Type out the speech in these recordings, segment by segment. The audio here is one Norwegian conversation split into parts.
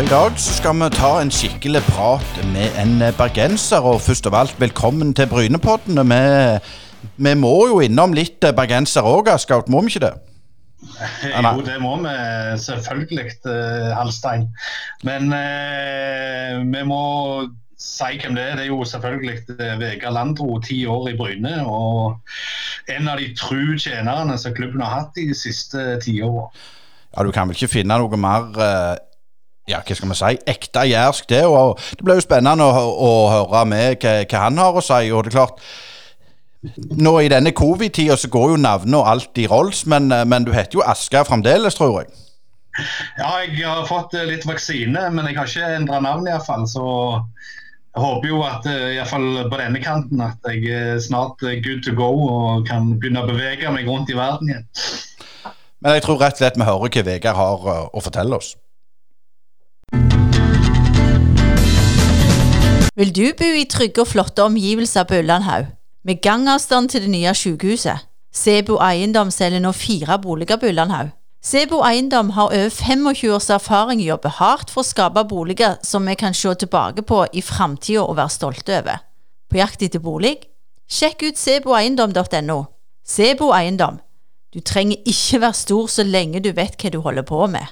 I dag skal vi ta en skikkelig prat med en bergenser. Og først av alt, velkommen til Brynepodden. Vi, vi må jo innom litt bergenser òg, Skaut, må vi ikke det? Jo, det må vi selvfølgelig, uh, Halstein. Men eh, vi må si hvem det er. Det er jo selvfølgelig Vegard Landro, ti år i Bryne. Og en av de tru tjenerne som klubben har hatt de siste tiåra. Ja, du kan vel ikke finne noe mer uh, ja, hva skal vi si, ekte jærsk, det. Og det blir jo spennende å, å høre med hva, hva, han har å si. Og det er klart, nå i denne covid-tida så går jo navnet og alt i rolls, men, men, du heter jo Asker fremdeles, tror jeg. Ja, jeg har fått eh, litt vaksine, men jeg har ikke endra navn iallfall. Så jeg håper jo at eh, iallfall på denne kanten at jeg er snart good to go og kan begynne å bevege meg rundt i verden igjen. Men jeg tror rett og slett vi hører hva Vegard har eh, å fortelle oss. Vil du bo i trygge og flotte omgivelser på Ullandhaug, med gangavstand til det nye sykehuset? Sebo Eiendom selger nå fire boliger på Ullandhaug. Sebo Eiendom har over 25 års erfaring og jobber hardt for å skape boliger som vi kan se tilbake på i framtida og være stolte over. På jakt etter bolig? Sjekk ut seboeiendom.no. Sebo Eiendom. Du trenger ikke være stor så lenge du vet hva du holder på med.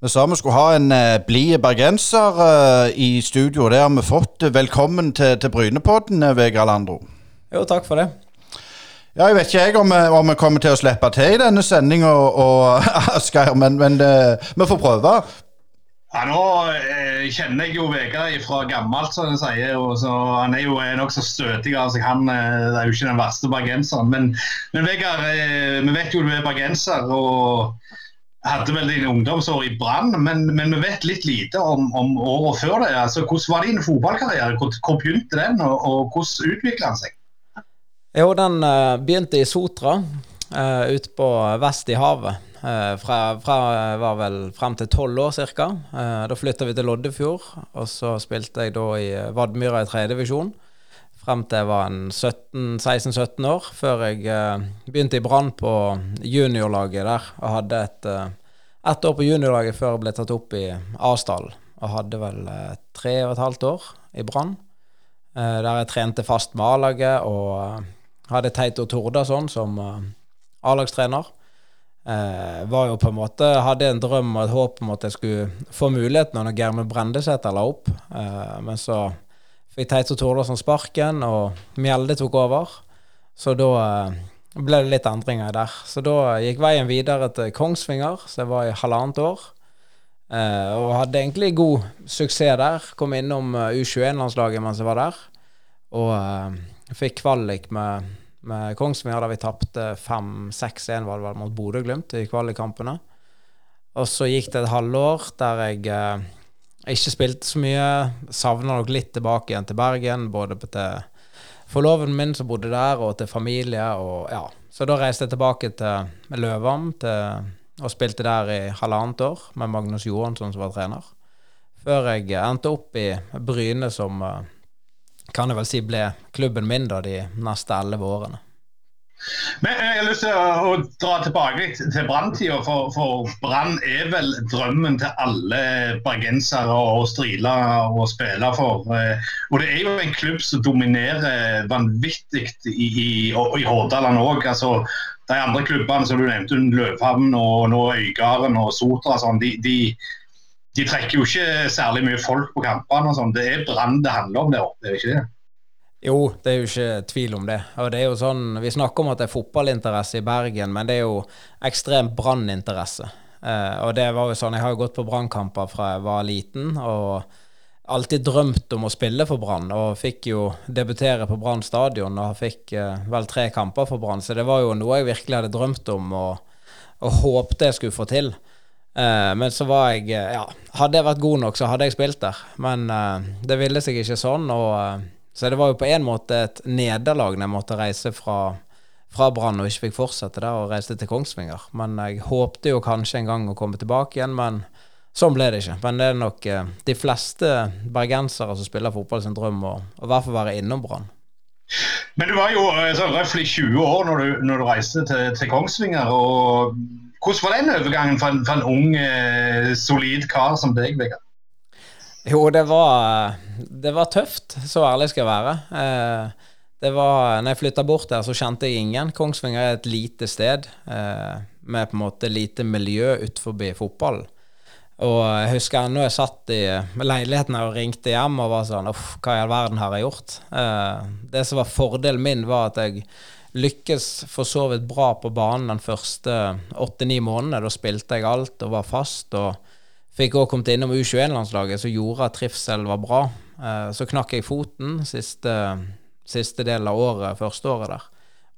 Vi sa vi skulle ha en uh, blid bergenser uh, i studio. Det har vi fått. Velkommen til, til Brynepodden, eh, Vegard Landro. Jo, takk for det. Ja, Jeg vet ikke jeg om, om vi kommer til å slippe til i denne sendinga, Asgeir, men, men uh, vi får prøve. Ja, Nå eh, kjenner jeg jo Vegard fra gammelt, som jeg sier. og så Han er jo nokså støtig av seg. Han eh, er jo ikke den verste bergenseren. Men, men Vegard, eh, vi vet jo du er bergenser. og hadde vel dine ungdomsår i Brann, men, men, vi vet litt lite om, om året før det. Altså, hvordan var din fotballkarriere? Hvor, hvor begynte den, og, og hvordan utvikla den seg? Jo, den uh, begynte i Sotra, uh, ute på vest i havet. Uh, fra, fra var vel frem til tolv år ca. Uh, da flytta vi til Loddefjord, og så spilte jeg da i Vadmyra i tredje divisjon frem til jeg var 16-17 år, før jeg eh, begynte i Brann på juniorlaget der. Og hadde et, eh, ett år på juniorlaget før jeg ble tatt opp i Asdal. Og hadde vel eh, tre og et halvt år i Brann. Eh, der jeg trente fast med A-laget og eh, hadde Teito Tordason som eh, A-lagstrener. var jo på en måte, hadde en drøm og et håp om at jeg skulle få muligheten når Germund Brendesæter la opp. men så fikk Teito Tordarsson sparken, og Mjelde tok over. Så da eh, ble det litt endringer der. Så da gikk veien videre til Kongsvinger, så jeg var i halvannet år. Eh, og hadde egentlig god suksess der. Kom innom eh, U21-landslaget mens jeg var der. Og eh, fikk kvalik med, med Kongsvinger, der vi tapte 5-6-1 var det vel mot Bodø-Glimt i kvalikkampene. Og så gikk det et halvår der jeg eh, ikke spilte så mye. Savner nok litt tilbake igjen til Bergen, både til forloven min som bodde der, og til familie. Og, ja. Så da reiste jeg tilbake til Løvam og spilte der i halvannet år med Magnus Johansson som var trener. Før jeg endte opp i Bryne, som eh, kan jeg vel si ble klubben min da de neste elleve årene. Men Jeg har lyst til å, dra tilbake litt til Brann-tida, for, for Brann er vel drømmen til alle bergensere å strile og spille for. Eh, og Det er jo en klubb som dominerer vanvittig i, i, i Hordaland òg. Altså, de andre klubbene som du nevnte, Løvhavn og nå Øygarden og Sotra, sånn, de, de, de, trekker jo ikke særlig mye folk på kampene. Sånn. Det er Brann det handler om der oppe, er det ikke det? Jo, det er jo ikke tvil om det. Og det er jo sånn, Vi snakker om at det er fotballinteresse i Bergen, men det er jo ekstremt branninteresse. Eh, og det var jo sånn, Jeg har jo gått på brannkamper fra jeg var liten, og alltid drømt om å spille for Brann. Og fikk jo debutere på Brann stadion og fikk eh, vel tre kamper for Brann. Så det var jo noe jeg virkelig hadde drømt om og, og håpte jeg skulle få til. Eh, men så var jeg eh, Ja, hadde jeg vært god nok, så hadde jeg spilt der. Men eh, det ville seg ikke sånn. og så det var jo på en måte et nederlag når jeg måtte reise fra, fra Brann og ikke fikk fortsette der og reiste til Kongsvinger. Men jeg håpte jo kanskje en gang å komme tilbake igjen, men sånn ble det ikke. Men det er nok eh, de fleste bergensere som spiller fotball sin drøm å i hvert fall være innom Brann. Men du var jo sånn røftlig 20 år når du, når du reiste til, til, Kongsvinger. og hvordan var den overgangen for en, for en ung, eh, solid kar som deg, Vegard? Jo, det var, det var tøft. Så ærlig skal jeg være. Eh, det var, når jeg flytta bort der, så kjente jeg ingen. Kongsvinger er et lite sted eh, med på en måte lite miljø utenfor fotballen. Og jeg husker ennå jeg satt i leiligheten og ringte hjem og var sånn Uff, hva i all verden har jeg gjort? Eh, det som var fordelen min, var at jeg lykkes for så vidt bra på banen den første åtte-ni månedene. Da spilte jeg alt og var fast. og Fikk òg kommet innom U21-landslaget, som gjorde at trivsel var bra. Eh, så knakk jeg foten siste, siste del av året, første året der,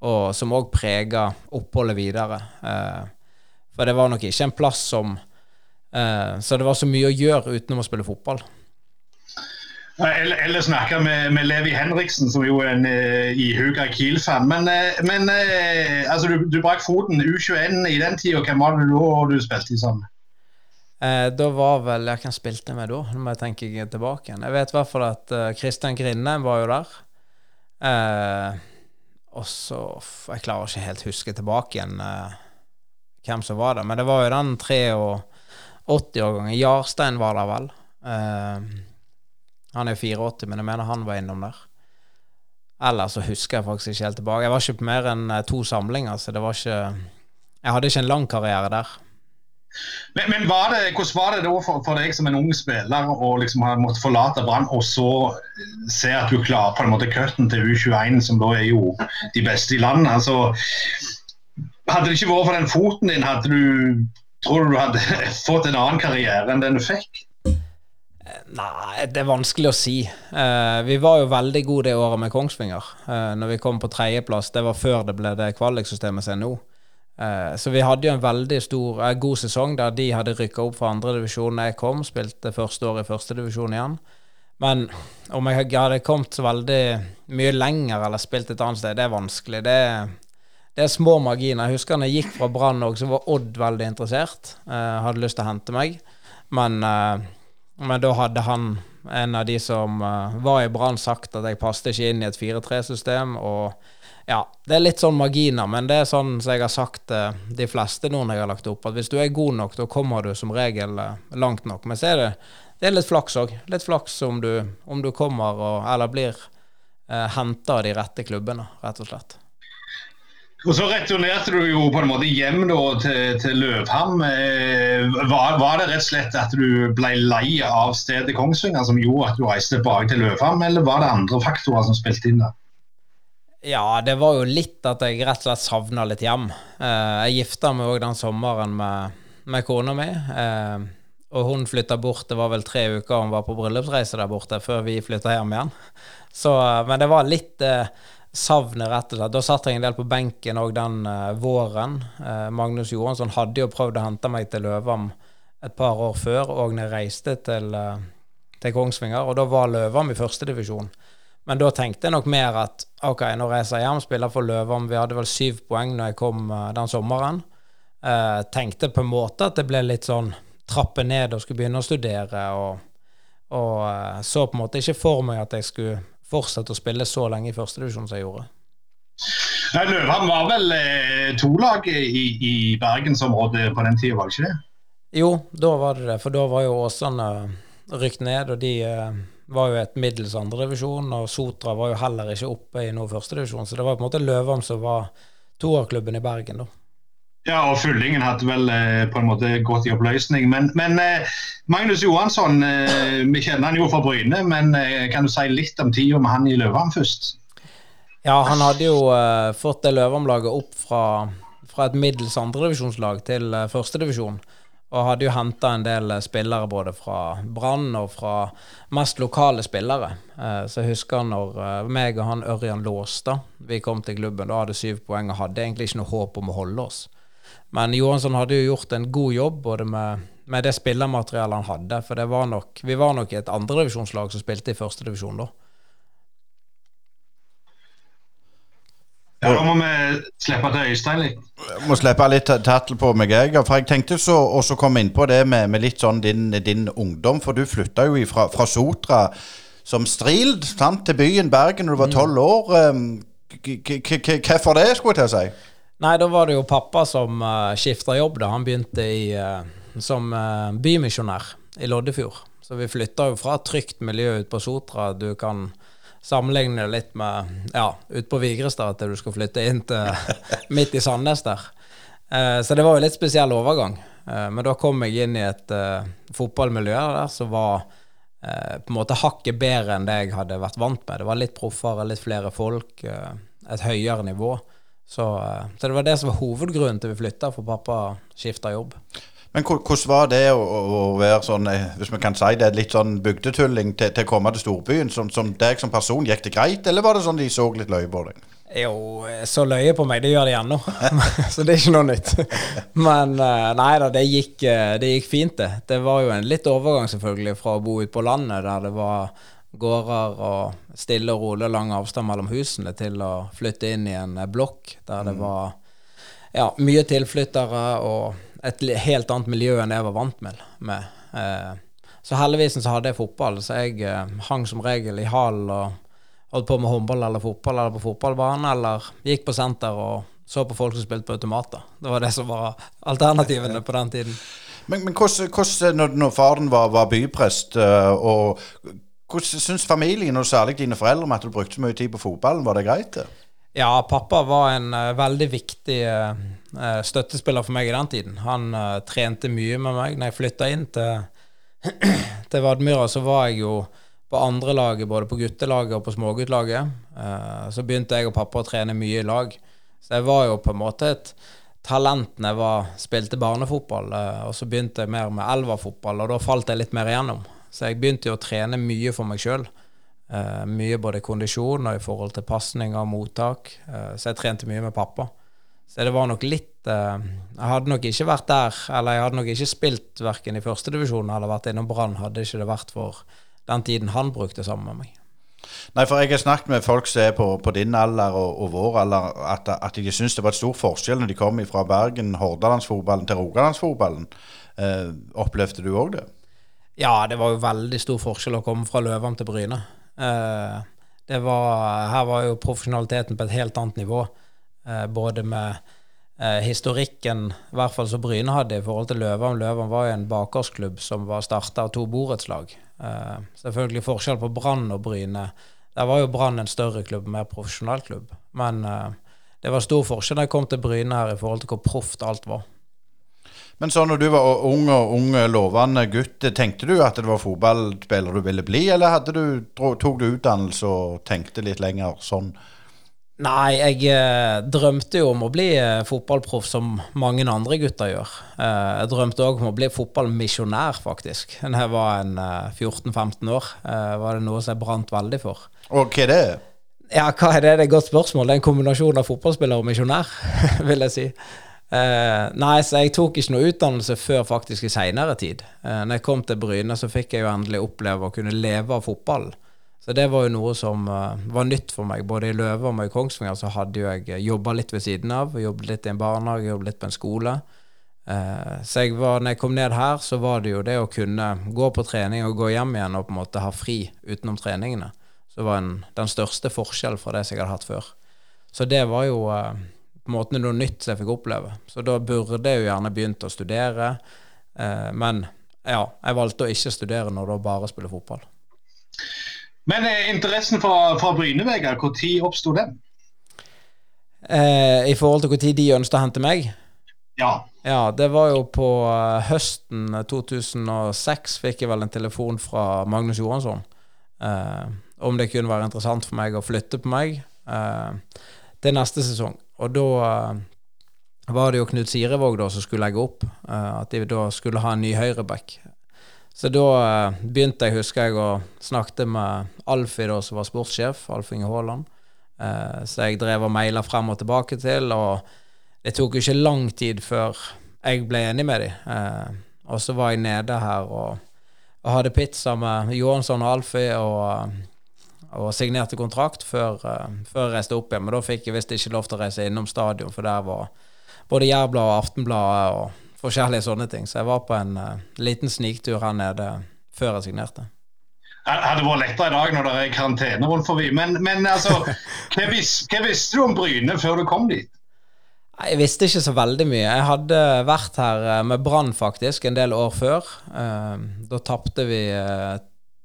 og som òg prega oppholdet videre. Eh, for det var nok ikke en plass som Eh, så det var så mye å gjøre utenom å spille fotball. Eller, eller snakke med, med, Levi Henriksen, som jo er en uh, ihuga Kiel-fan. Men, men altså, du, du brakk foten U21 i den tida. Hvem var det da du spilte i sammen? Da var vel jeg Hvem spilte med da? Nå må jeg tenke tilbake. Jeg vet i hvert fall at Kristian Grindheim var jo der. og så Jeg klarer ikke helt huske tilbake igjen hvem som var der. Men det var jo den tre og 80-årgangen. Jarstein var der vel. Uh, han er 84, men jeg mener han var innom der. Ellers så husker jeg faktisk ikke helt tilbake. Jeg var ikke på mer enn eh, to samlinger, så det var ikke Jeg hadde ikke en lang karriere der. Men, men var det, hvordan var det da for, for, deg som en ung spiller å liksom ha måttet forlate Brann, og så se at du klarer på en måte cutten til U21, som da er jo de beste i landet? altså hadde det ikke vært for den foten din, hadde du Tror du du hadde fått en annen karriere enn den du fikk? Nei, det er vanskelig å si. Uh, vi var jo veldig gode det året med Kongsvinger. Uh, når vi kom på tredjeplass. Det var før det ble det kvaliksystemet som er nå. Uh, så vi hadde jo en veldig stor, god sesong der de hadde rykka opp fra andredivisjon da jeg kom. Spilte første år i førstedivisjon igjen. Men om jeg hadde kommet så veldig mye lenger eller spilt et annet sted, det er vanskelig. Det det er små marginer. Jeg husker når jeg gikk fra Brann òg, så var Odd veldig interessert. Uh, hadde lyst til å hente meg. Men, men, da hadde han, en av de som var i Brann, sagt at jeg passet ikke inn i et 4-3-system. Og ja, det er litt sånn marginer, men det er sånn som jeg har sagt til de fleste nå når jeg har lagt opp, at hvis du er god nok, da kommer du som regel langt nok. Men så er det, det er litt flaks òg. Litt flaks om du, om du kommer og, eller blir eh, henta av de rette klubbene, rett og slett. Og Så returnerte du jo på en måte hjem da, til, til Løvham. Eh, var, var, det rett og slett at du ble lei av stedet Kongsvinger som gjorde at du reiste tilbake til Løvham, eller var det andre faktorer som spilte inn der? Ja, det var jo litt at jeg rett og slett savna litt hjem. Eh, jeg gifta meg òg den sommeren med, med kona mi. Eh, og hun flytta bort, det var vel tre uker hun var på bryllupsreise der borte før vi flytta hjem igjen. Så, men det var litt savnet, rett og slett. Da satt jeg en del på benken òg den våren. Magnus Johansson hadde jo prøvd å hente meg til Løvam et par år før, og når jeg reiste til, til Kongsvinger, og da var Løvam i førstedivisjon. Men da tenkte jeg nok mer at ok, nå reiser jeg hjem, spiller for Løvam. Vi hadde vel syv poeng når jeg kom den sommeren. tenkte på en måte at det ble litt sånn trappe ned og skulle begynne å studere. og og så på en måte ikke for meg at jeg skulle fortsette å spille så lenge i førstedivisjon som jeg gjorde. Løvhamn var vel eh, tolag i, i bergensområdet på den tida, var det ikke det? Jo, da var det det. For da var jo Åsane rykt ned, og de eh, var jo et middels andredivisjon. Og Sotra var jo heller ikke oppe i noe førstedivisjon, så det var på en måte Løvam som var toerklubben i Bergen, da. Ja, og Fyllingen hadde vel eh, på en måte gått i oppløsning. Men, men eh, Magnus Johansson, eh, vi kjenner han jo fra Bryne, men eh, kan du si litt om tida med han i Løvam først? Ja, han hadde jo uh, fått det Løvam-laget opp fra, fra et middels andredivisjonslag til uh, førstedivisjon. Og hadde jo henta en del spillere både fra Brann og fra mest lokale spillere. Uh, så jeg husker når uh, meg og han Ørjan Låstad vi kom til klubben, da hadde syv poeng og hadde egentlig ikke noe håp om å holde oss. Men Johansson hadde jo gjort en god jobb både med, med det spillermateriellet han hadde. For var nok, vi var nok et andredivisjonslag som spilte i førstedivisjon da. Ja, Da må vi slippe til Øystein litt. Må slippe litt tattel på meg, jeg. For jeg tenkte så også komme inn på det med, med litt sånn din, din, ungdom. For du flytta jo fra, fra Sotra som strild sant, til byen Bergen da du var tolv år. Hvorfor det, skulle jeg til å si? Nei, da var det jo pappa som uh, skifta jobb. da. Han begynte i, uh, som uh, bymisjonær i Loddefjord. Så vi flytta jo fra et trygt miljø ut på Sotra. Du kan sammenligne det litt med ja, ut på Vigrestad at du skal flytte inn til midt i Sandnes der. Eh, så det var jo litt spesiell overgang. Eh, men da kom jeg inn i et eh, fotballmiljø der som var på en måte hakket bedre enn det jeg hadde vært vant med. Det var litt proffere, litt flere folk, et høyere nivå. Så, så, det var det som var hovedgrunnen til vi flytta, for pappa skifta jobb. Men hvordan var det å, å, være sånn, hvis vi kan si det, litt sånn bygdetulling til, til å komme til storbyen? Som, som deg som person, gikk det greit, eller var det sånn de så litt løye på deg? Jo, så løye på meg, det gjør de ennå. så det er ikke noe nytt. Men eh, nei da, det gikk, eh, det gikk fint, det. Det var jo en litt overgang selvfølgelig fra å bo ute på landet, der det var gårder og stille og rolig lang avstand mellom husene, til å flytte inn i en eh, blokk der det mm. var ja, mye tilflyttere og et helt annet miljø enn jeg var vant med. med. Så heldigvis så hadde jeg fotball, så jeg hang som regel i hallen og holdt på med håndball eller fotball eller på fotballbanen, eller gikk på senter og så på folk som spilte på automater. Det var det som var alternativene på den tiden. Men, men hvordan, hvordan når, faren var, var byprest, eh, og hvordan syns familien, og særlig dine foreldre, om at du brukte så mye tid på fotballen? Var det greit? Ja, pappa var en uh, veldig viktig uh, støttespiller for meg i den tiden. Han uh, trente mye med meg. Når jeg flytta inn til, til Vadmyra, så var jeg jo på andre laget, både på guttelaget og på småguttlaget. Så begynte jeg og pappa å trene mye i lag. Så jeg var jo på en måte et talent jeg var, spilte barnefotball. Og så begynte jeg mer med elverfotball, og da falt jeg litt mer igjennom. Så jeg begynte jo å trene mye for meg sjøl. Uh, eh, mye både kondisjon og i forhold til pasning og mottak. så jeg trente mye med pappa. Så det var nok litt Jeg hadde nok ikke vært der, eller jeg hadde nok ikke spilt verken i førstedivisjon eller vært innom Brann, hadde ikke det vært for den tiden han brukte sammen med meg. Nei, for jeg har snakket med folk som er på, på din alder og, og, vår alder, at, at de syns det var et stor forskjell når de kom fra Bergen, Hordalandsfotballen til Rogalandsfotballen. Eh, opplevde du òg det? Ja, det var jo veldig stor forskjell å komme fra Løvam til Bryne. Eh, var, her var jo profesjonaliteten på et helt annet nivå. Eh, både med eh, historikken i hvert fall som Bryne hadde i forhold til Løvam. Løvam var jo en bakgårdsklubb som var starta av to borettslag. Selvfølgelig forskjell på Brann og Bryne. Der var jo Brann en større klubb, mer profesjonell klubb. Men det var stor forskjell da jeg kom til Bryne her i forhold til hvor proft alt var. Men så når du var ung og ung, lovende gutt, tenkte du at det var fotballspiller du ville bli, eller du, tok du utdannelse og tenkte litt lenger sånn? Nei, jeg eh, drømte jo om å bli eh, fotballproff som mange andre gutter gjør. Eh, jeg drømte òg om å bli fotballmisjonær, faktisk. Da jeg var en 14-15 eh, år, eh, var det noe som jeg brant veldig for. Og hva er det? Ja, hva er det? Det er et godt spørsmål. Det er en kombinasjon av fotballspiller og misjonær, vil jeg si. Eh, nei, så jeg tok ikke noe utdannelse før faktisk i seinere tid. Eh, når jeg kom til Bryne, så fikk jeg jo endelig oppleve å kunne leve av fotball. Så det var jo noe som uh, var nytt for meg. Både i Løvam og i Kongsvinger så hadde jo jeg eh, jobba litt ved siden av. Jobbet litt i en barnehage, jobbet litt på en skole. Eh, så jeg var, når jeg kom ned her, så var det jo det å kunne gå på trening og gå hjem igjen og på en måte ha fri utenom treningene. Så var en, den største forskjellen fra det som jeg hadde hatt før. Så det var jo uh, på en måte noe nytt som jeg fikk oppleve. Så da burde jeg jo gjerne begynt å studere. men ja, jeg valgte å ikke studere når da bare spille fotball. Men eh, interessen fra, fra Bryne, Vegard, når oppsto den? Eh, I forhold til når de ønsket å hente meg? Ja. ja. Det var jo på uh, høsten 2006 fikk jeg vel en telefon fra Magnus Johansson eh, om det kunne være interessant for meg å flytte på meg eh, til neste sesong. Og da eh, var det jo Knut Sirevåg da som skulle legge opp. at de da skulle ha en ny høyreback. Så da uh, begynte jeg, husker jeg, å snakke med Alfie, da, som var sportssjef, Alf Inge Haaland. Så jeg drev og maila frem og tilbake til, og det tok jo ikke lang tid før jeg ble enig med dem. Og så var jeg nede her og, og hadde pizza med Johansson og Alfie og, og signerte kontrakt før, før, jeg reiste opp igjen. Men da fikk jeg visst ikke lov til å reise innom stadion, for der var både Jærbladet og Aftenbladet og forskjellige sånne ting. Så jeg var på en uh, liten sniktur her nede før jeg signerte. Det hadde vært lettere i dag når det er karantene rundt forbi. Men, men altså, hva, vis, hva, visste du om Bryne før du kom dit? Jeg visste ikke så veldig mye. Jeg hadde vært her eh, med Brann faktisk en del år før. Eh, da tapte vi eh,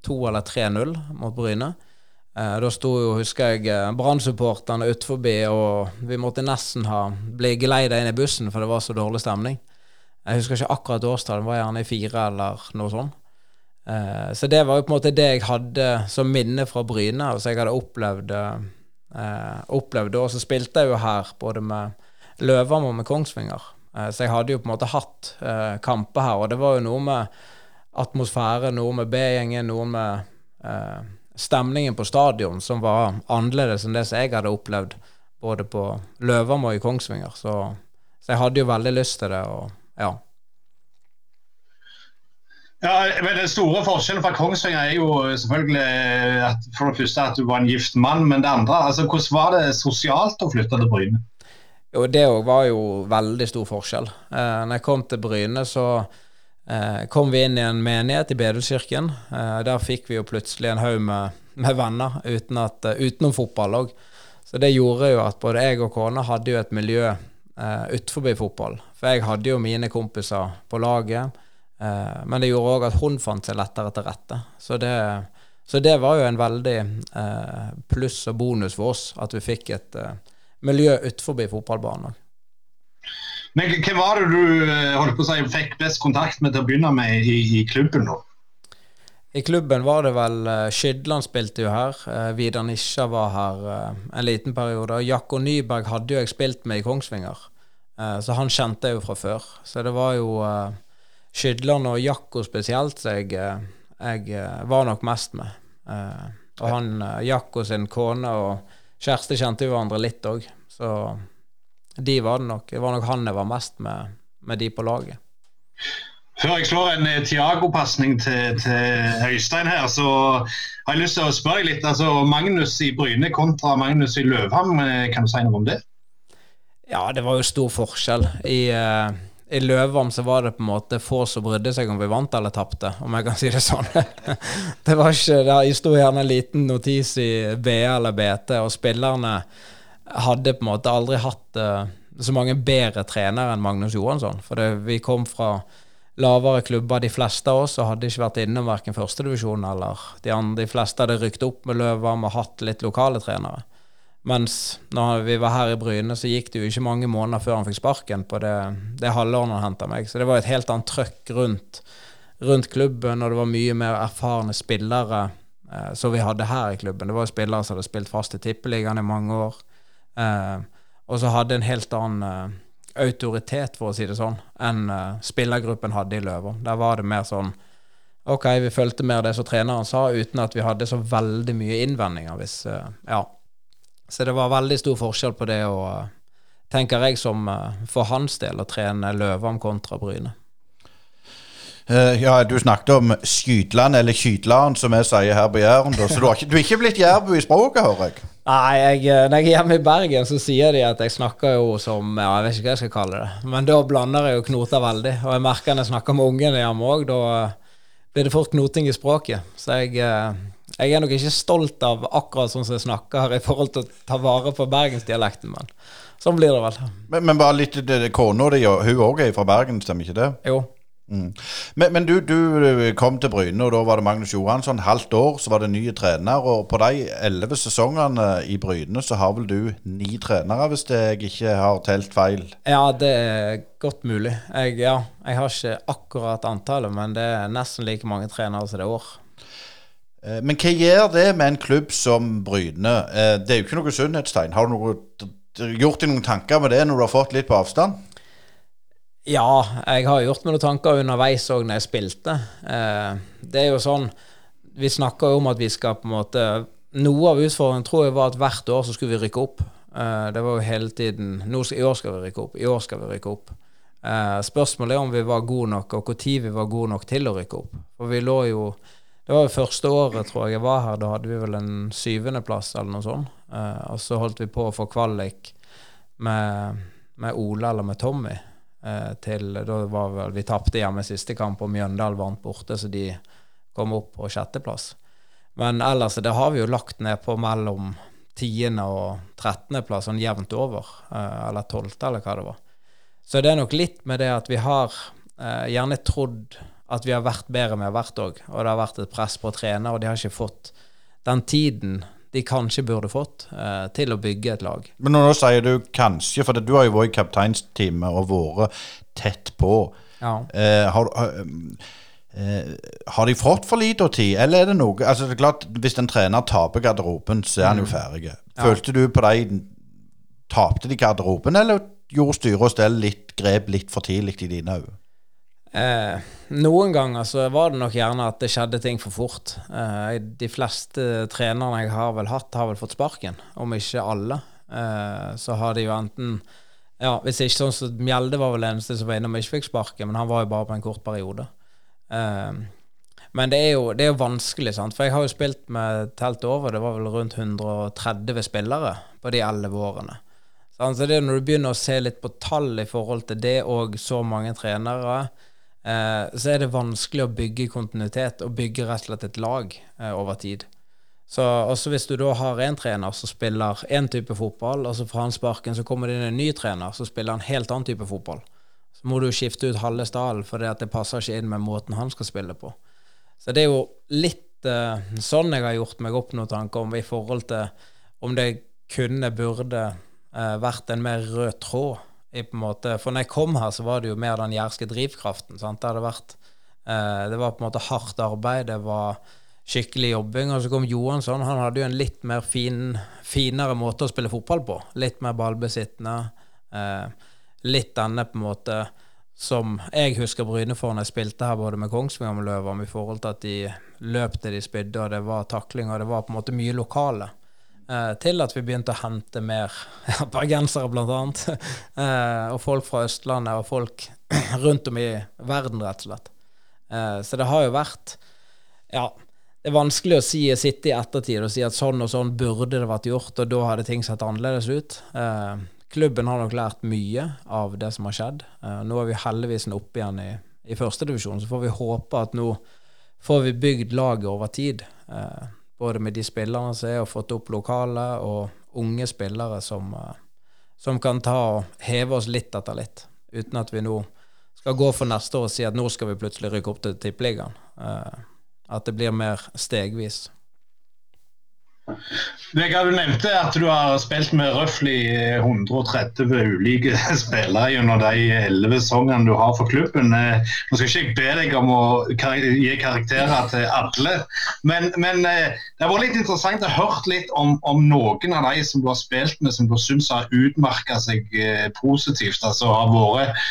2 eller 3-0 mot Bryne. Eh, da sto jo, husker jeg, eh, Brann-supporterne utenfor, og vi måtte nesten ha bli geleida inn i bussen, for det var så dårlig stemning. Jeg husker ikke akkurat årstallet, var gjerne i fire eller noe sånt. Eh, så det var jo på en måte det jeg hadde som minne fra Bryne. så jeg hadde opplevd opplevd. Og så spilte jeg jo her både med Løvam og med Kongsvinger. Så jeg hadde jo på en måte hatt kamper her, og det var jo noe med atmosfære, noe med B-gjengen, noe med eh, stemningen på stadion som var annerledes enn det som jeg hadde opplevd både på Løvam og i Kongsvinger. Så, så, jeg hadde jo veldig lyst til det, og ja. Ja, men Den store forskjellen fra Kongsvinger er jo selvfølgelig at for det første at du var en gift mann, men det andre, altså hvordan var det sosialt å flytte til Bryne? Jo, det òg var jo veldig stor forskjell. Eh, når jeg kom til Bryne, så eh, kom vi inn i en menighet i Bedelskirken. Eh, der fikk vi jo plutselig en haug med, med, venner uten at, uh, utenom fotball òg. Så det gjorde jo at både jeg og kona hadde jo et miljø eh, utenfor fotball. For jeg hadde jo mine kompiser på laget, Eh, men det gjorde òg at hun fant seg lettere til rette. Så det, så det var jo en veldig eh, pluss og bonus for oss at vi fikk et eh, miljø utenfor fotballbanen. Men Hvem var det du eh, holdt på å si, fikk best kontakt med til å begynne med i, i klubben? nå? I klubben var det vel uh, Skydland spilte jo her. Uh, Vidar Nisja var her en liten periode. Og Jakko Nyberg hadde jo jeg spilt med i Kongsvinger, så han kjente jeg jo fra før. Så det var jo Skydland og Jakko spesielt jeg, jeg var nok mest med. og han Jakko sin kone og Kjersti kjente jo hverandre litt òg, så de var det nok. Det var nok han jeg var mest med, med de på laget. Før jeg slår en eh, Tiago-pasning til, til, Øystein her, så har jeg lyst til å spørre deg litt. altså Magnus i Bryne kontra Magnus i Løvham, eh, kan du si noe om det? Ja, det var jo stor forskjell. I, uh, i Løvham så var det på en måte få som brydde seg om vi vant eller tapte, om jeg kan si det sånn. det var ikke, det sto gjerne en liten notis i BA eller BT, og spillerne hadde på en måte aldri hatt uh, så mange bedre trenere enn Magnus Johansson. For det, vi kom fra lavere klubber, de fleste av oss, og hadde ikke vært innom verken førstedivisjon eller de andre. De fleste hadde rykt opp med Løva, og hatt litt lokale trenere. Mens når vi var her i Bryne, så gikk det jo ikke mange måneder før han fikk sparken på det, det halvåret han henta meg. Så det var et helt annet trøkk rundt, rundt, klubben, og det var mye mer erfarne spillere eh, som vi hadde her i klubben. Det var jo spillere som hadde spilt fast i Tippeligaen i mange år, og så hadde en helt annen eh, autoritet, for å si det sånn, enn eh, spillergruppen hadde i Løver. Der var det mer sånn OK, vi fulgte mer det som treneren sa, uten at vi hadde så veldig mye innvendinger hvis eh, Ja så det var veldig stor forskjell på det å, tenker jeg, som eh, for hans del, å trene Løvam kontra Bryne. Uh, ja, Du snakket om Skytland, eller Kytland, som vi sier her på Jæren. Så du, har ikke, du er ikke blitt jærbu i språket, hører jeg? Nei, jeg, eh, når jeg er hjemme i Bergen, så sier de at jeg snakker jo som ja, Jeg vet ikke hva jeg skal kalle det. Men da blander jeg jo knoter veldig. Og jeg merker når jeg snakker med ungene hjemme òg, da blir det fort knoting i språket. Så jeg jeg er nok ikke stolt av akkurat sånn som jeg snakker i forhold til å ta vare på bergensdialekten, men sånn blir det vel. Men, men bare litt Kona di, hun òg er fra Bergen, stemmer ikke det? Jo. Mm. Men, men du, du, kom til Bryne, og da var det Magnus Johansson. Halvt år, så var det nye trener. Og på de elleve sesongene i Bryne, så har vel du ni trenere, hvis jeg ikke har telt feil? Ja, det er godt mulig. Jeg, ja, jeg har ikke akkurat antallet, men det er nesten like mange trenere som det er år. Eh, men hva gjør det med en klubb som Bryne? Eh, det er jo ikke noe sunnhetstegn. Har du noe, gjort deg noen tanker med det når du har fått litt på avstand? Ja, jeg har gjort meg noen tanker underveis òg når jeg spilte. Eh, det er jo sånn Vi snakker jo om at vi skal på en måte Noe av utfordringen tror jeg var at hvert år så skulle vi rykke opp. Det var jo hele tiden I år skal vi rykke opp. I år skal vi rykke opp. Spørsmålet er om vi var gode nok, og når vi var gode nok til å rykke opp. For vi lå jo det var jo første året tror jeg jeg var her. Da hadde vi vel en syvendeplass eller noe sånt. Eh, og så holdt vi på å få kvalik med, med Ola eller med Tommy. Eh, til, da var vel, Vi tapte hjemme siste kamp, og Mjøndalen vant borte, så de kom opp på sjetteplass. Men ellers det har vi jo lagt ned på mellom tiende- og trettendeplass sånn jevnt over. eh, eller tolvte, eller hva det var. Så det er nok litt med det at vi har eh, gjerne trodd at vi har vært bedre med hvert òg. Og det har vært et press på å trene, og de har ikke fått den tiden de kanskje burde fått eh, til å bygge et lag. Men nå sier du kanskje, for du har jo vært i kapteinsteamet og vært tett på. Ja. Eh, har, har, eh, har de fått for lite tid, eller er det noe Altså det er klart, Hvis en trener taper garderoben, så er han jo ferdig. Følte du på deg Tapte de garderoben, eller gjorde styre og stell litt grep litt for tidlig i dine øyne? Eh, noen ganger så var det nok gjerne at det skjedde ting for fort. Eh, de fleste trenerne jeg har vel hatt, har vel fått sparken, om ikke alle. Eh, så har de jo enten Ja, hvis ikke sånn så Mjelde var vel eneste som var innom og ikke fikk sparken, men han var jo bare på en kort periode. Eh, men det er, jo, det er vanskelig, sant. For jeg har jo spilt med telt over, det var vel rundt 130 spillere på de elleve årene. Så det er når du begynner å se litt på tall i forhold til det og så mange trenere, så er det vanskelig å bygge kontinuitet og bygge rett og slett et lag eh, over tid. Så også hvis du da har en trener som spiller én type fotball, og så får han sparken, så kommer det inn en ny trener som spiller en helt annen type fotball. Så må du skifte ut halve stallen fordi det passer ikke inn med måten han skal spille på. Så det er jo litt eh, sånn jeg har gjort meg opp noen tanker om i forhold til om det kunne, burde eh, vært en mer rød tråd. I, på en måte. For når jeg kom her, så var det jo mer den jærske drivkraften. Sant? Det, hadde vært, eh, det var på en måte hardt arbeid, det var skikkelig jobbing. Og så kom Johansson. Han hadde jo en litt mer fin, finere måte å spille fotball på. Litt mer ballbesittende. Eh, litt denne på en måte som jeg husker Bryne for når jeg spilte her både med Kongsvinger og med Løvam, i forhold til at de løp til de spydde, og det var takling, og det var på en måte mye lokale. Eh, til at vi begynte å hente mer bergensere, annet. eh, og folk fra Østlandet, og folk rundt om i verden, rett og slett. Eh, så det har jo vært Ja, det er vanskelig å si, sitte i ettertid og si at sånn og sånn burde det vært gjort, og da hadde ting sett annerledes ut. Eh, klubben har nok lært mye av det som har skjedd. Nå er vi heldigvis oppe igjen i, i førstedivisjon, så får vi håpe at nå får vi bygd laget over tid. Både med de spillerne som er, og fått opp lokale, og unge spillere som, eh, som kan ta og heve oss litt etter litt, uten at vi nå skal gå for neste år og si at nå skal vi plutselig rykke opp til Tippeligaen. Eh, at det blir mer stegvis. Vegard, du nevnte at du har spilt med røftlig 130 ulike spillere gjennom de 11 sesongene du har for klubben. Eh, Nå skal ikke jeg be deg om å gi karakterer til alle, men, men eh, det har vært litt interessant å høre litt om, om, noen av de som du har spilt med, som du syns har utmerka seg eh, positivt. altså har vært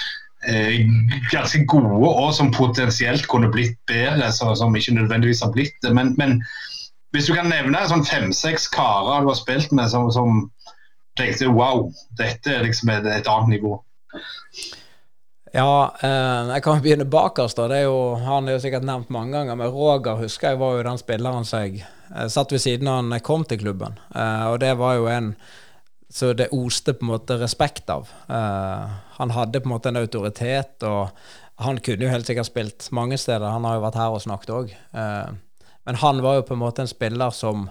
ganske gode og som potensielt kunne blitt bedre, som ikke nødvendigvis har blitt det. Men, men hvis du kan nevne sånn fem-seks karer du har spilt med som, som tenkte wow, dette er liksom et, et annet nivå. Ja, eh, jeg kan begynne bakerst. det er jo, Han er jo sikkert nevnt mange ganger, men Roger husker jeg var jo den spilleren som jeg eh, satt ved siden av jeg kom til klubben. Eh, og det var jo en så det oste på en måte respekt av. Uh, han hadde på en måte en autoritet, og han kunne jo helt sikkert spilt mange steder. Han har jo vært her og snakket òg. Uh, men han var jo på en måte en spiller som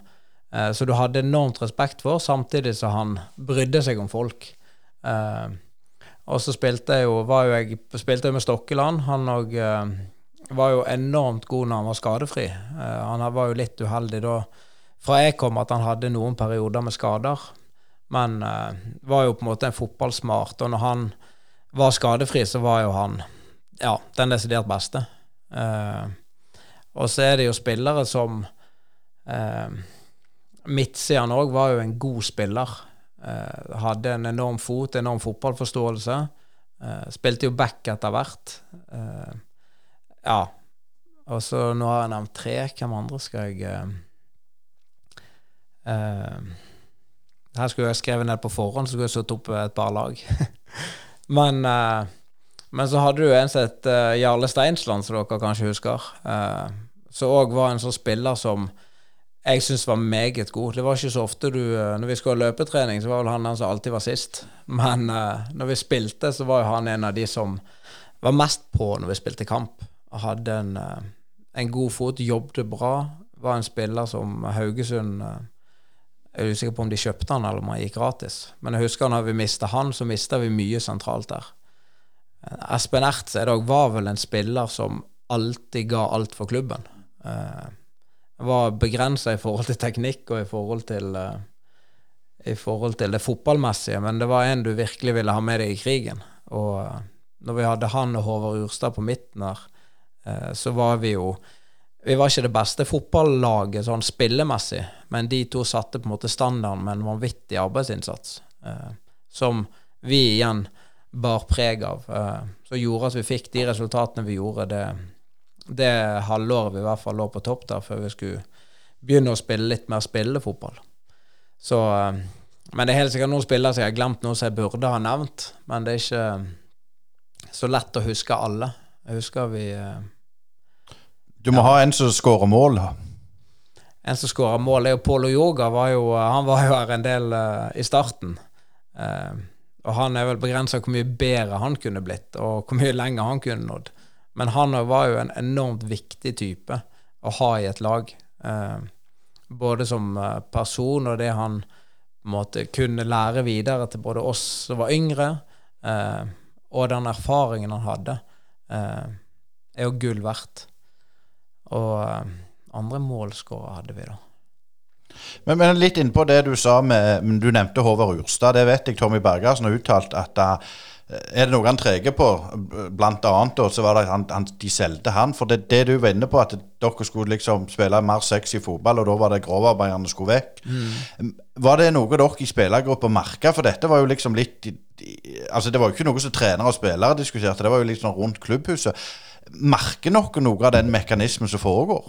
eh, Så du hadde enormt respekt for, samtidig som han brydde seg om folk. og så spilte jeg jo, var jo jeg spilte jeg med Stokkeland. Han òg var jo enormt god når han var skadefri. han var jo litt uheldig da fra jeg kom, at han hadde noen perioder med skader. Men uh, var jo på en måte en fotballsmart, og når han var skadefri, så var jo han ja, den desidert beste. Uh, og så er det jo spillere som eh, Midtsideren òg var jo en god spiller. Eh, hadde en enorm fot, enorm fotballforståelse. spilte jo back etter hvert. ja. Og så nå har jeg nevnt tre. Hvem andre skal jeg her skulle jeg skrevet ned på forhånd, så skulle jeg satt opp et par lag. men, uh, men, så hadde du en som het Jarle Steinsland, som dere kanskje husker. Uh, som òg var en sånn spiller som jeg syns var meget god. Det var ikke så ofte du Når vi skulle ha løpetrening, så var vel han den som alltid var sist. Men når vi spilte, så var jo han en av de som var mest på når vi spilte kamp. Hadde en, en god fot, jobbet bra. Var en spiller som Haugesund Jeg er usikker på om de kjøpte han eller om han gikk gratis. Men jeg husker når vi mista han, så mista vi mye sentralt der. Espen Ertz var vel en spiller som alltid ga alt for klubben. Eh, var begrensa i forhold til teknikk og i forhold til eh, i forhold til det fotballmessige, men det var en du virkelig ville ha med deg i krigen. Og eh, når vi hadde han og Håvard Urstad på midten eh, så var vi jo Vi var ikke det beste fotballaget sånn spillemessig, men de to satte på en måte standarden med en vanvittig arbeidsinnsats, som vi igjen bar preg av. Så gjorde at vi fikk de resultatene vi gjorde det, det halvåret vi i hvert fall lå på topp der, før vi skulle begynne å spille litt mer spillefotball. Så Men det er helt sikkert noen spillere som jeg har glemt noe som jeg burde ha nevnt, men det er ikke så lett å huske alle. Jeg husker vi Du må ja. ha en som skårer mål. En som skårer mål, er jo Polo Yoga. Var jo, han var jo her en del uh, i starten. Uh, og han er vel begrensa hvor mye bedre han kunne blitt, og hvor mye lenger han kunne nådd. Men han var jo en enormt viktig type å ha i et lag. Uh, både som person og det han måte kunne lære videre til både oss som var yngre, og den erfaringen han hadde, er jo gull verdt. Og andre målskårere hadde vi, da. Men, men litt innpå det du sa med Du nevnte Håvard Urstad. Det vet jeg Tommy Bergersen har uttalt at uh, er det noe han treger på, blant annet, og så var det han, han, de solgte han. For det, det du var inne på, at dere skulle liksom spille mer sexy fotball, og da var det grovarbeiderne skulle vekk. Mm. Var det noe dere i spillergruppa merka? For dette var jo liksom litt Altså, det var jo ikke noe som trenere og spillere diskuterte, det var jo liksom rundt klubbhuset merker dere noe av den mekanismen som foregår?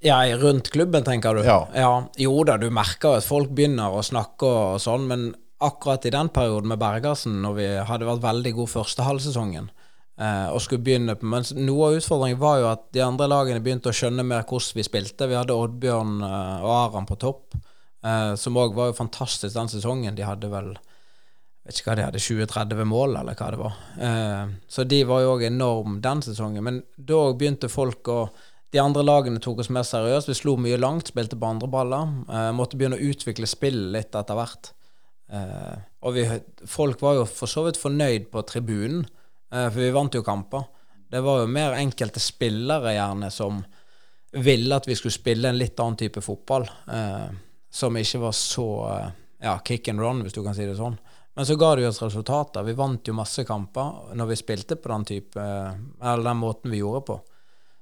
Ja, rundt klubben, tenker du? Ja. ja. Jo da, du merker at folk begynner å snakke og sånn, men akkurat i den perioden med Bergersen, når vi hadde vært veldig god første halvsesongen, eh, og skulle begynne på Men noe av utfordringen var jo at de andre lagene begynte å skjønne mer hvordan vi spilte. Vi hadde Oddbjørn eh, og Aran på topp, eh, som òg var jo fantastisk den sesongen. De hadde vel vet ikke hva de hadde, 20-30 mål, eller hva det var. Eh, så de var jo òg enorm den sesongen. Men da begynte folk å De andre lagene tok oss mer seriøst. Vi slo mye langt, spilte på andre baller. Eh, måtte begynne å utvikle spillet litt etter hvert. Eh, og vi, folk var jo for så vidt fornøyd på tribunen, eh, for vi vant jo kamper. Det var jo mer enkelte spillere gjerne som ville at vi skulle spille en litt annen type fotball. Eh, som ikke var så ja, kick and run, hvis du kan si det sånn. Men så ga det jo oss resultater. Vi vant jo masse kamper når vi spilte på den type Eller den måten vi gjorde på.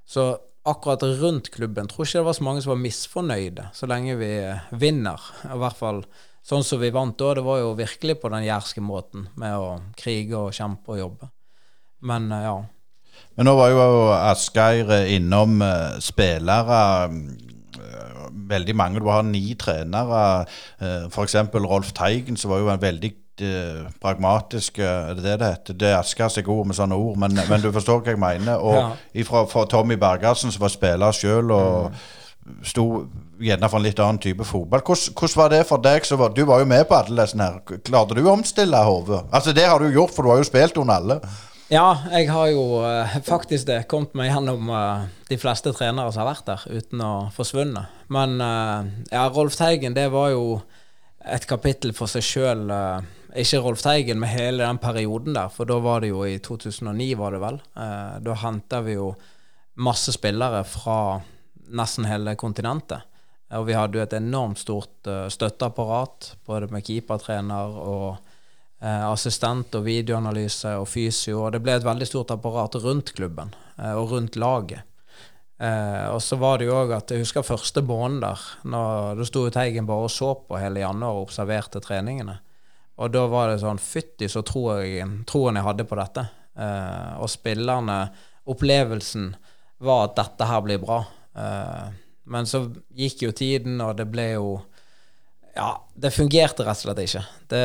Så akkurat rundt klubben tror ikke det var så mange som var misfornøyde, så lenge vi vinner. I hvert fall sånn som vi vant da. Det var jo virkelig på den jærske måten, med å krige og kjempe og jobbe. Men ja. Men nå var jo Asgeir innom uh, spillere uh, veldig mange. Du har ni trenere. F.eks. Rolf Teigen, som var jo en veldig pragmatisk Er det det det heter? Det Asker seg ord med sånne ord, men, men, du forstår hva jeg mener. Og ja. ifra, fra Tommy Bergersen, som var spiller sjøl og mm. sto gjerne for en litt annen type fotball. Hvordan, var det for deg? Var, du var jo med på alle disse her. Klarte du å omstille hodet? Altså, det har du gjort, for du har jo spilt under alle. Ja, jeg har jo uh, faktisk det kommet meg gjennom uh, de fleste trenere som har vært der, uten å forsvunne. Men uh, ja, Rolf Teigen, det var jo et kapittel for seg sjøl. Ikke Rolf Teigen, men hele den perioden der. For da var det jo i 2009, var det vel. Da henta vi jo masse spillere fra nesten hele kontinentet. Og vi hadde jo et enormt stort uh, støtteapparat, både med keepertrener og uh, assistent og videoanalyse og fysio. Og det ble et veldig stort apparat rundt klubben uh, og rundt laget. og så var det jo òg at jeg husker første måneden der. Når, da sto Teigen bare og så på hele januar og observerte treningene. Og da var det sånn Fytti, så troen jeg hadde på dette. Eh, og spillerne Opplevelsen var at dette her blir bra. Eh, men så gikk jo tiden, og det ble jo Ja, det fungerte rett og slett ikke. Det,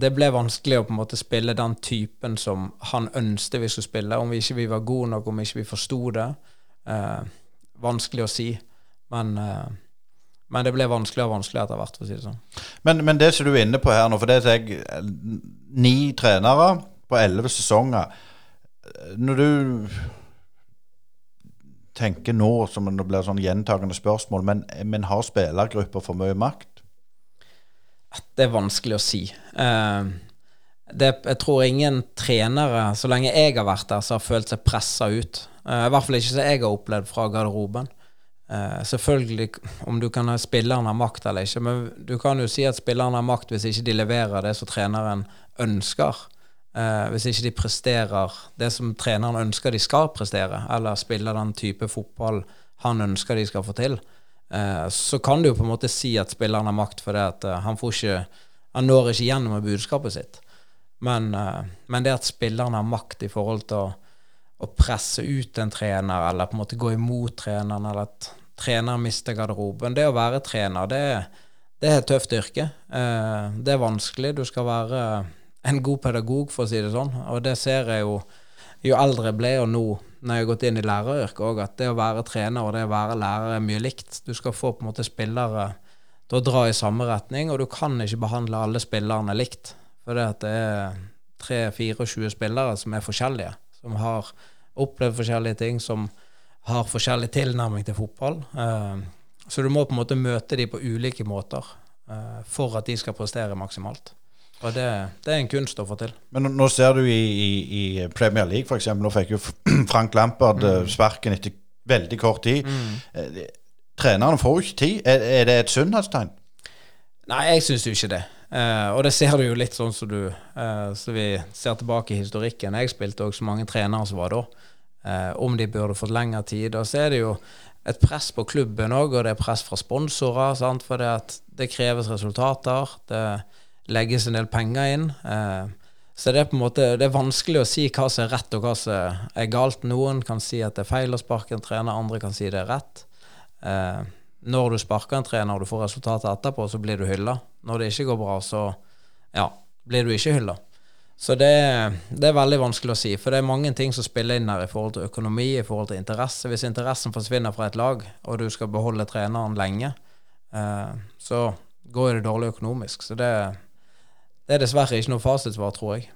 det ble vanskelig å på en måte spille den typen som han ønsket vi skulle spille. Om vi ikke vi var gode nok, om ikke vi forsto det. Eh, vanskelig å si. Men eh, men det ble vanskeligere og vanskeligere etter hvert. for å si det sånn. Men, men, det som du er inne på her nå, for det er jeg, ni trenere på elleve sesonger Når du tenker nå, som det blir sånn gjentagende spørsmål, men, men har spillergrupper for mye makt? Det er vanskelig å si. Eh, det, jeg tror ingen trenere, så lenge jeg har vært der, så har følt seg pressa ut. Eh, I hvert fall ikke som jeg har opplevd fra garderoben. Eh, selvfølgelig om du kan ha spilleren har makt eller ikke, men du kan jo si at spilleren har makt hvis ikke de leverer det som treneren ønsker. Eh, hvis ikke de presterer det som treneren ønsker de skal prestere, eller spiller den type fotball han ønsker de skal få til, uh, så kan du jo på en måte si at spilleren har makt fordi at eh, han han når ikke gjennom med budskapet sitt. Men, men, det at spilleren har makt i forhold til å, å, presse ut en trener, eller på en måte gå imot treneren, eller at treneren mister garderoben Det å være trener, det, det er et tøft yrke. Det er vanskelig. Du skal være en god pedagog, for å si det sånn. Og det ser jeg jo jo eldre jeg ble, og nå når jeg har gått inn i læreryrket òg, at det å være trener og det å være lærer er mye likt. Du skal få på en måte spillere til å dra i samme retning, og du kan ikke behandle alle spillerne likt. For det, det er 3-24 spillere som er forskjellige, som har opplevd forskjellige ting, som har forskjellig tilnærming til fotball. Eh, så du må på en måte møte dem på ulike måter eh, for at de skal prestere maksimalt. Og det, det, er en kunst å få til. Men nå ser du i, i, i Premier League f.eks. Nå fikk jo Frank Lampard eh, mm. sparken etter veldig kort tid. Mm. Eh, trenerne får jo ikke tid. Er, er det et sunnhetstegn? Nei, jeg syns jo ikke det. Uh, og det ser du jo litt sånn som du uh, Så vi ser tilbake i historikken. Jeg spilte også mange trenere som var da. Uh, om de burde fått lengre tid. Og så er det jo et press på klubben òg, og det er press fra sponsorer. Sant? For det, det kreves resultater. Det legges en del penger inn. Eh, så det er på en måte Det er vanskelig å si hva som er rett og hva som er galt. Noen kan si at det er feil å sparke en trener, andre kan si det er rett. Eh, når du sparker en trener og du får resultatet etterpå, så blir du hylla. Når det ikke går bra, så ja, blir du ikke hylla. Så det, det, er veldig vanskelig å si, for det er mange ting som spiller inn her i forhold til økonomi, i forhold til interesse. Hvis interessen forsvinner fra et lag, og du skal beholde treneren lenge, eh, så går det dårlig økonomisk. Så det, det er dessverre ikke noe fasitsvar, tror jeg.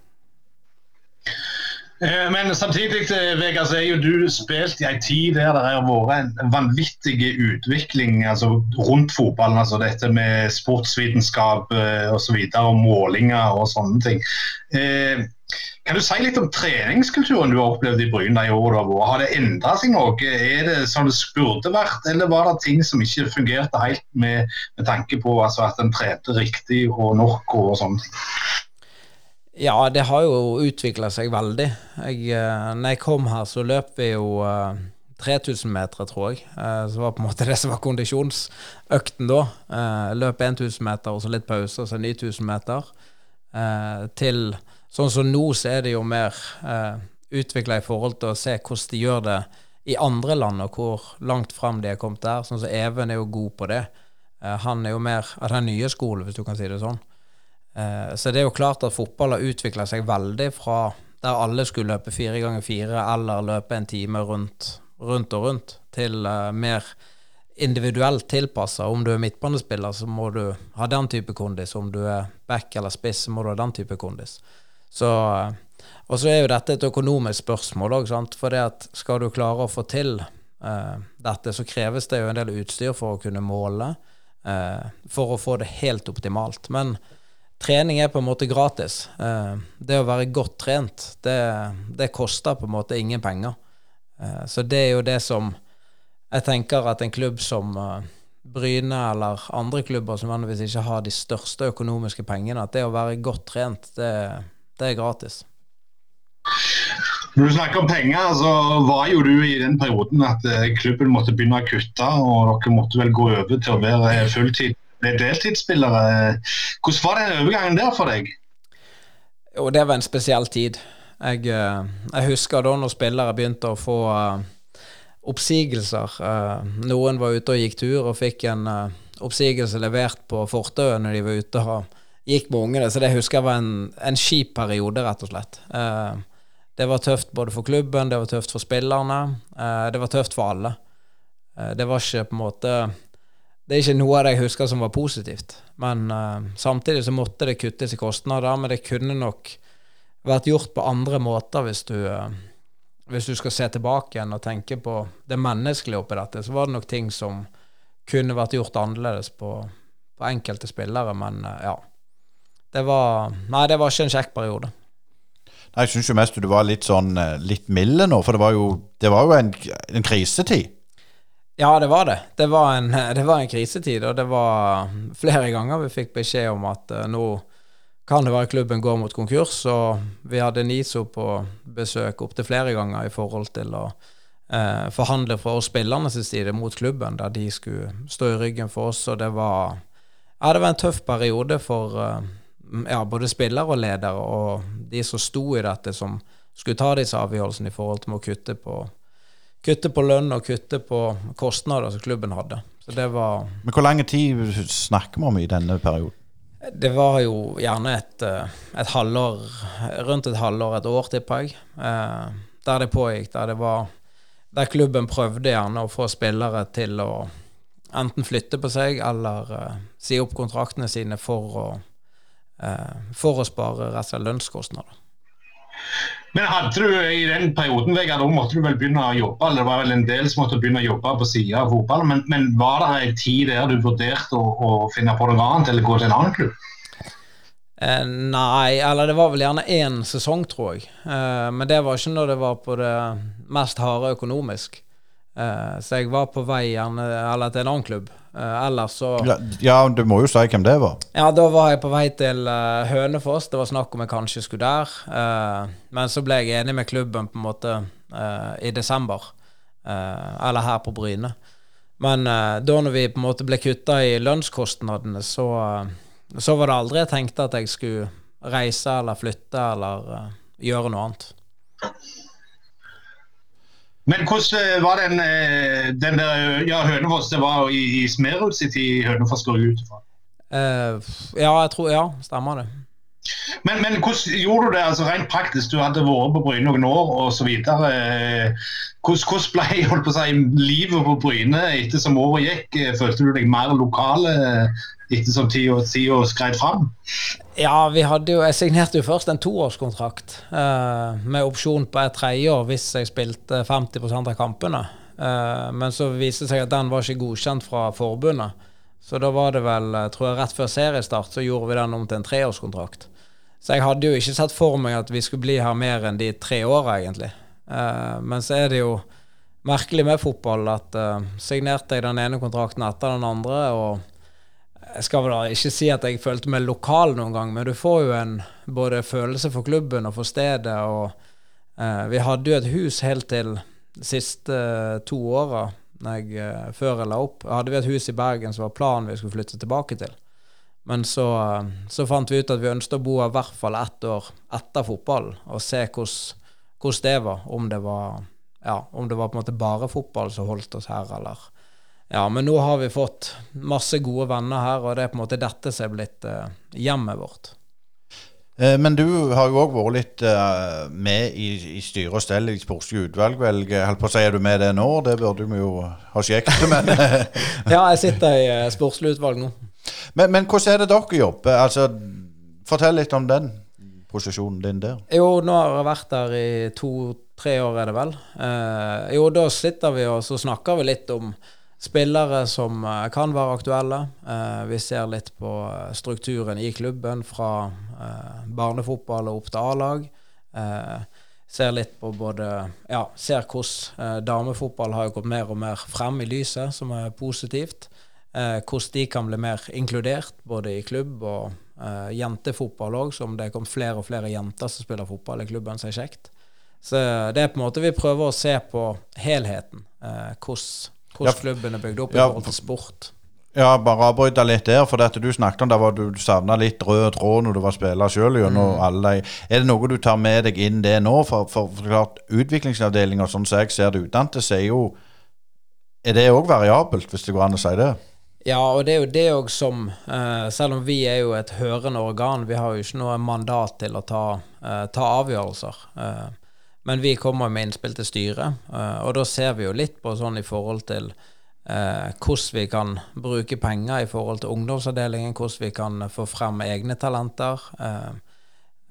Eh, men samtidig eh, Vegard, så er jo du spilt i en tid der det har vært en vanvittig utvikling altså, rundt fotballen. altså Dette med sportsvitenskap eh, og, så videre, og målinger og sånne ting. Kan du si litt om treningskulturen du har opplevd i Bryn de årene? Har det endra seg noe? Er det som det burde vært, eller var det ting som ikke fungerte helt med, med tanke på altså, at en trente riktig og nok og sånne ting? Ja, det har jo utvikla seg veldig. Jeg, eh, når jeg kom her, så løp vi jo uh, 3000 meter, tror jeg. Uh, så var på en måte det som var kondisjonsøkten da. Løp 1000 meter og så litt pause, og så 9000 meter. Til Sånn som nå, så er det jo mer eh, utvikla i forhold til å se hvordan de gjør det i andre land, og hvor langt fram de er kommet der. Sånn som Even er jo god på det. Eh, han er jo mer av den nye skolen, hvis du kan si det sånn. Eh, så det er jo klart at fotball har utvikla seg veldig fra der alle skulle løpe fire ganger fire eller løpe en time rundt, rundt og rundt, til uh, mer individuelt tilpassa. Om du er midtbanespiller, så må du ha den type kondis. Om du er back eller spiss, så må du ha den type kondis. Så, og så er jo dette et økonomisk spørsmål òg, for skal du klare å få til uh, dette, så kreves det jo en del utstyr for å kunne måle, uh, for å få det helt optimalt. Men trening er på en måte gratis. Uh, det å være godt trent, det, det, koster på en måte ingen penger. så det er jo det som jeg tenker at en klubb som Bryne eller andre klubber som vanligvis ikke har de største økonomiske pengene, at det å være godt trent, det, det er gratis. Når du snakker om penger, så var jo du i den perioden at eh, klubben måtte begynne å kutte, og dere måtte vel gå over til å være fulltid deltidsspillere. Hvordan var den overgangen der for deg? Jo, det var en spesiell tid. Jeg, eh, jeg husker da når spillere begynte å få uh, oppsigelser. Uh, noen var ute og gikk tur og fikk en oppsigelse levert på fortauet når de var ute og gikk med ungene. Så det husker jeg var en, en kjip periode, rett og slett. Eh, det var tøft både for klubben, det var tøft for spillerne. Eh, det var tøft for alle. Eh, det var ikke på en måte Det er ikke noe av det jeg husker som var positivt. Men uh, samtidig så måtte det kuttes i kostnader. Men det kunne nok vært gjort på andre måter hvis du, uh, hvis du skal se tilbake igjen og tenke på det menneskelige oppi dette, så var det nok ting som kunne vært gjort annerledes på, på enkelte spillere, men eh, ja. Det var Nei, det var ikke en kjekk periode. Nei, Jeg syns jo mest du var litt sånn litt milde nå, for det var jo, det var jo en, en krisetid. Ja, det var det. Det var, en, det var en krisetid, og det var flere ganger vi fikk beskjed om at uh, nå kan det være klubben går mot konkurs. Og vi hadde NISO på besøk opptil flere ganger i forhold til å uh, forhandle fra oss spillernes side mot klubben, der de skulle stå i ryggen for oss. Og det var, ja, det var en tøff periode for uh, ja, både spillere og ledere, og de som sto i dette, som skulle ta disse avgjørelsene i forhold til å kutte på, kutte på lønn og kutte på kostnader som klubben hadde. Så det var Men hvor lenge tid snakker vi om i denne perioden? Det var jo gjerne et, eh, et halvår, rundt et halvår, et år, tipper jeg, eh, der det pågikk. Der det var Der klubben prøvde gjerne å få spillere til å enten flytte på seg eller uh, si opp kontraktene sine for å, for å spare rett og slett lønnskostnader. Men hadde du i den perioden Vegard, da måtte du vel begynne å jobbe, eller det var vel en del som måtte begynne å jobbe på sida av fotballen, men, men, var det en tid der du vurderte å, å, finne på noe annet, eller gå til en annen klubb? Eh, nei, eller det var vel gjerne én sesong, tror jeg. Eh, men det var ikke når det var på det mest harde økonomisk. Eh, så jeg var på vei gjerne, eller til en annen klubb. Uh, ellers så ja, du må jo si hvem det var. Ja, da var jeg på vei til uh, Hønefoss. Det var snakk om jeg kanskje skulle der. Uh, men så ble jeg enig med klubben på en måte i desember. eller her på Bryne. Men da når vi på en måte ble kutta i lønnskostnadene, så, så var det aldri jeg tenkte at jeg skulle reise eller flytte eller gjøre noe annet. Men hvordan eh, var den, eh, den der Ja, Hønefoss, det var i, i Smerud sin tid Hønefoss går ut ifra? Uh, ja, jeg tror Ja, stemmer det. Men, men, hvordan gjorde du det altså rent praktisk? Du hadde vært på Bryne noen år osv. Hvordan, hvordan ble holdt på å si, livet på Bryne etter som året gikk? Følte du deg mer lokal ettersom tida, tida skreit fram? Ja, vi hadde jo, jeg signerte jo først en toårskontrakt uh, med opsjon på et tredjeår hvis jeg spilte 50% av kampene. Uh, men så viste det seg at den var ikke godkjent fra forbundet. Så da var det vel, eh, tror jeg, rett før seriestart så gjorde vi den om til en treårskontrakt. Så jeg hadde jo ikke sett for meg at vi skulle bli her mer enn de tre åra, egentlig. Uh, men så er det jo merkelig med fotball at signerte jeg den ene kontrakten etter den andre. og jeg skal vel ikke si at jeg følte meg lokal noen gang, men du får jo en både følelse for klubben og for stedet. og eh, Vi hadde jo et hus helt til de siste eh, to åra, eh, før jeg la opp. Hadde vi et hus i Bergen som var planen vi skulle flytte tilbake til. Men så, eh, så fant vi ut at vi ønsket å bo i hvert fall ett år etter fotballen, og se hvordan det var. Om det var, ja, om det var på en måte bare fotball som holdt oss her, eller ja, men nå har vi fått masse gode venner her, og det er på en måte dette som er blitt uh, hjemmet vårt. Eh, men du har jo òg vært litt uh, med i, i styre og stell i sportslige utvalg. Vel, holdt på å si, er du med det nå? Det burde vi jo ha sjekket, men Ja, jeg sitter i sportslig utvalg nå. Men, men, hvordan er det dere jobber? Altså, fortell litt om den posisjonen din der. Jo, nå har jeg vært der i to-tre år, er det vel. Eh, jo, da sitter vi og så snakker vi litt om Spillere som eh, kan være aktuelle. Eh, vi ser litt på eh, strukturen i klubben fra barnefotball og opp til A-lag. Ser litt på både Ja, ser hvordan damefotball har gått mer og mer frem i lyset, som er positivt. Hvordan de kan bli mer inkludert, både i klubb og jentefotball òg, som det kom flere og flere jenter som spiller fotball i klubben, så er kjekt. Så det er på en måte vi prøver å se på helheten. hvordan hvordan klubben er bygd opp i ja, forhold til sport. Ja, bare avbryte litt der. For dette du snakket om, da var du savna litt rød tråd når du var spiller sjøl. Mm. Er det noe du tar med deg inn det nå? For, for, for klart, utviklingsavdelinga, sånn som jeg ser det utenat, så er jo Er det òg variabelt, hvis det går an å si det? Ja, og det er jo det òg som uh, Selv om vi er jo et hørende organ, vi har jo ikke noe mandat til å ta, uh, ta avgjørelser. Uh, men vi kommer med innspill til styret, eh, og da ser vi jo litt på sånn i forhold til eh, hvordan vi kan bruke penger i forhold til ungdomsavdelingen, hvordan vi kan få frem egne talenter. Eh,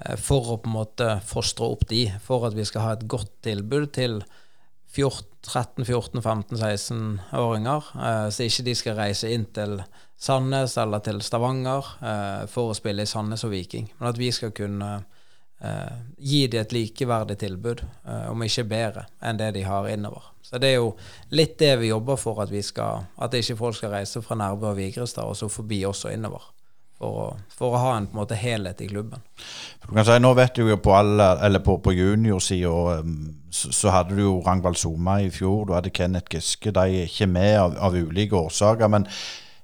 eh, for å på en måte fostre opp de, for at vi skal ha et godt tilbud til 13-14-15-16-åringer, eh, så ikke de skal reise inn til Sandnes eller til Stavanger eh, for å spille i Sandnes og Viking, men at vi skal kunne eh, gi dem et likeverdig tilbud, eh, om ikke bedre, enn det de har innover. Så det er jo litt det vi jobber for, at, vi skal, at ikke folk skal reise fra Nærbø og Vigrestad og så forbi oss og innover for å, for å ha en, en måte, helhet i klubben. Du kan si, Nå vet du jo på, alle, på, på juniorsida um, så, så, hadde du jo Rangvald Soma i fjor, du hadde Kenneth Giske. De er ikke med av, av ulike årsaker. Men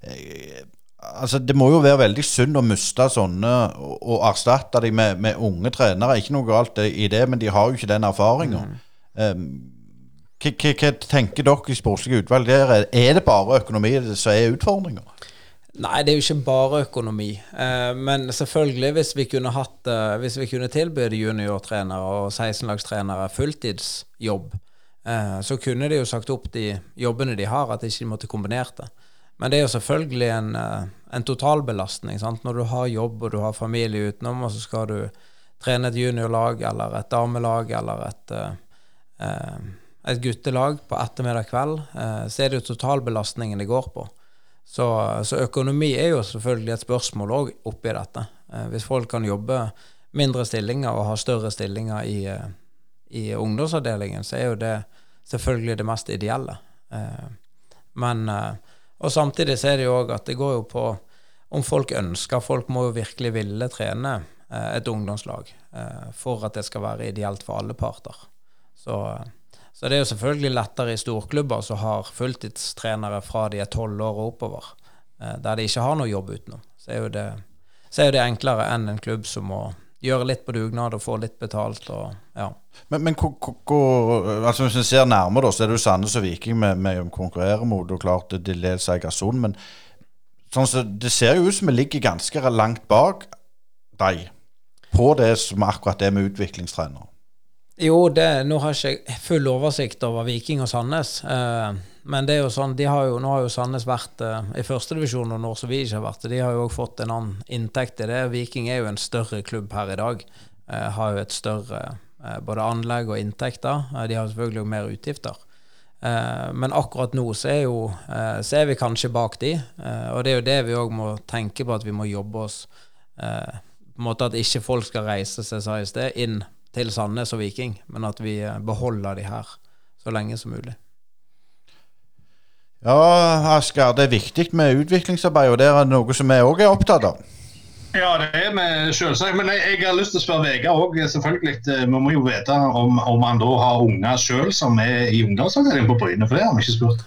eh, altså, det må jo være veldig synd å miste sånne og, og erstatte dem med, med, unge trenere. Ikke noe galt i det, men de har jo ikke den erfaringa. Mm. Um, hva, tenker dere i sportslige utvalg der? Er det bare økonomi som er utfordringa? Nei, det er jo ikke bare økonomi. Eh, men selvfølgelig, hvis vi kunne hatt eh, Hvis vi kunne tilbyde juniortrenere og 16-lagstrenere fulltidsjobb, eh, så kunne de jo sagt opp de jobbene de har, at de ikke måtte kombinert det. Men det er jo selvfølgelig en, eh, en totalbelastning. Sant? Når du har jobb og du har familie utenom, og så skal du trene et juniorlag eller et damelag eller et, eh, et guttelag på ettermiddag kveld, eh, så er det jo totalbelastningen det går på. Så, så, økonomi er jo selvfølgelig et spørsmål òg oppi dette. Eh, hvis folk kan jobbe mindre stillinger og ha større stillinger i, eh, i ungdomsavdelingen, så er jo det selvfølgelig det mest ideelle. Eh, men Og samtidig så er det jo òg at det går jo på om folk ønsker. Folk må jo virkelig ville trene et ungdomslag for at det skal være ideelt for alle parter. Så så det er jo selvfølgelig lettere i storklubber som har fulltidstrenere fra de er tolv år og oppover, eh, der de ikke har noe jobb utenom. Så er jo det, er det enklere enn en klubb som må gjøre litt på dugnad og få litt betalt. Og, ja. Men, men altså hvis vi ser nærmere, så er det jo Sandnes og Viking med konkurrerer mot. og klart det leder Egersund, men sånn så, det ser jo ut som vi ligger ganske langt bak deg på det som akkurat det med utviklingstrener. Jo, det, nå har jeg ikke full oversikt over Viking og Sandnes. Eh, men det er jo sånn, har jo, nå har jo Sandnes vært eh, i førstedivisjon noen år som vi ikke har vært. De har jo òg fått en annen inntekt i det. Viking er jo en større klubb her i dag. Eh, har jo et større eh, både anlegg og inntekter. Eh, de har selvfølgelig òg mer utgifter. Eh, men akkurat nå så er, jo, så er vi kanskje bak de, og det er jo det vi òg må tenke på, at vi må jobbe oss på en måte At ikke folk skal reise seg, sa i sted, inn til Sandnes og Viking, men at vi eh, beholder de her så lenge som mulig. Ja, Asker, det er viktig med utviklingsarbeid, og det er noe som vi òg er opptatt av. Ja, det er vi selvsagt. Men jeg, jeg, har lyst til å spørre Vegard òg, selvfølgelig. Vi må jo vite om, om han da har unger sjøl som er i ungdomsavdelingen på Bryne, for det har vi ikke spurt.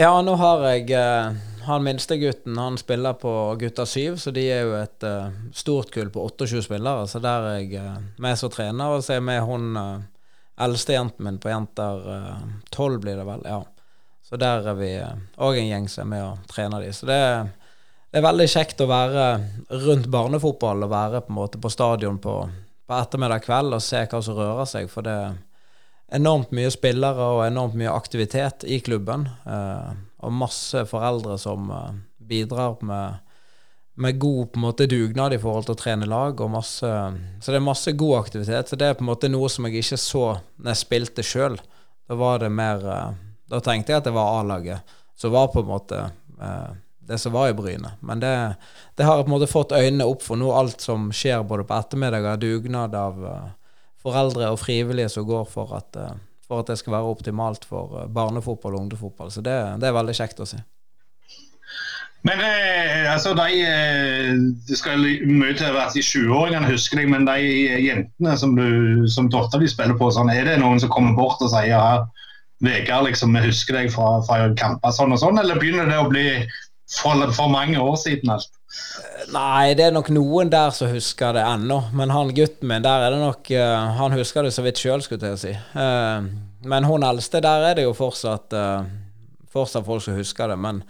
Ja, nå har jeg eh, han minste gutten han spiller på gutta syv, så de er jo et uh, stort kull på 28 spillere. Så der er jeg uh, med som trener, og så er jeg med hun uh, eldste jenten min på jenter tolv, blir det vel. ja. Så der er vi òg en gjeng som er med og trener de. Så det er, det er, veldig kjekt å være rundt barnefotball og være på en måte på stadion på, på ettermiddag kveld og se hva som rører seg. For det er enormt mye spillere og enormt mye aktivitet i klubben. Uh, og masse foreldre som uh, bidrar med, med, god måte dugnad i forhold til å trene lag. masse, Så det er masse god aktivitet. Så det er på en måte noe som jeg ikke så når jeg spilte sjøl. Da var det mer uh, Da tenkte jeg at det var A-laget som var på en måte uh, det som var i Bryne. Men det, det, har på en måte fått øynene opp for noe alt som skjer både på ettermiddager, dugnad av foreldre og frivillige som går for at for at det skal være optimalt for eh, barnefotball og ungdomsfotball. Så det, det er veldig kjekt å se. Men eh, altså, de eh, Det skal mye til være i 20-åringene, husker jeg, men de jentene som, du, som dattera di spiller på, sånn, er det noen som kommer bort og sier ja, Vegard, liksom, vi husker deg fra, fra kamper sånn og sånn, eller begynner det å bli for, for mange år siden alt? Nei, det er nok noen der som husker det ennå. Men han gutten min, der er det nok uh, Han husker det så vidt sjøl, skulle jeg si. Uh, men hun eldste, der er det jo fortsatt, uh, fortsatt folk som husker det. Men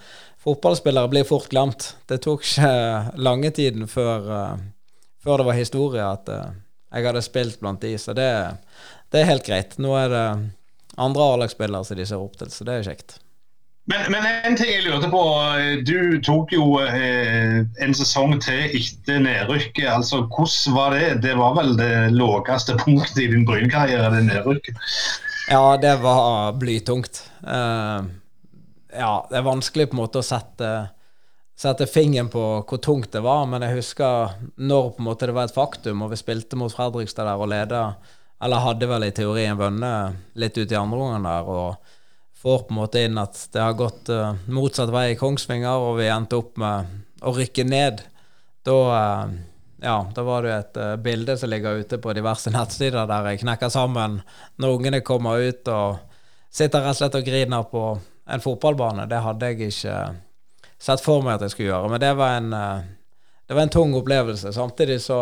fotballspillere blir fort glemt. Det tok ikke lange tiden før, før det var historie at jeg hadde spilt blant de, så det, det er helt greit. Nå er det andre A-lagsspillere som de ser opp til, så det er kjekt. Men, men, en ting jeg lurte på. Du tok jo eh, en sesong til etter nedrykket. altså Hvordan var det? Det var vel det laveste punktet i din Bryn-karriere, det nedrykket? Ja, det var blytungt. Uh, ja, det er vanskelig på en måte å sette, sette fingeren på hvor tungt det var, men jeg husker når på en måte det var et faktum, og vi spilte mot Fredrikstad der og leda, eller hadde vel i teorien vunnet litt ut i andre omgang der. og får på en måte inn at det har gått uh, motsatt vei i Kongsvinger, og vi endte opp med å rykke ned. Da, uh, ja, da var det et uh, bilde som ligger ute på diverse nettsider der jeg knekker sammen når ungene kommer ut og sitter rett og slett og griner på en fotballbane. Det hadde jeg ikke sett for meg at jeg skulle gjøre, men det var en, det var en tung opplevelse. Samtidig så,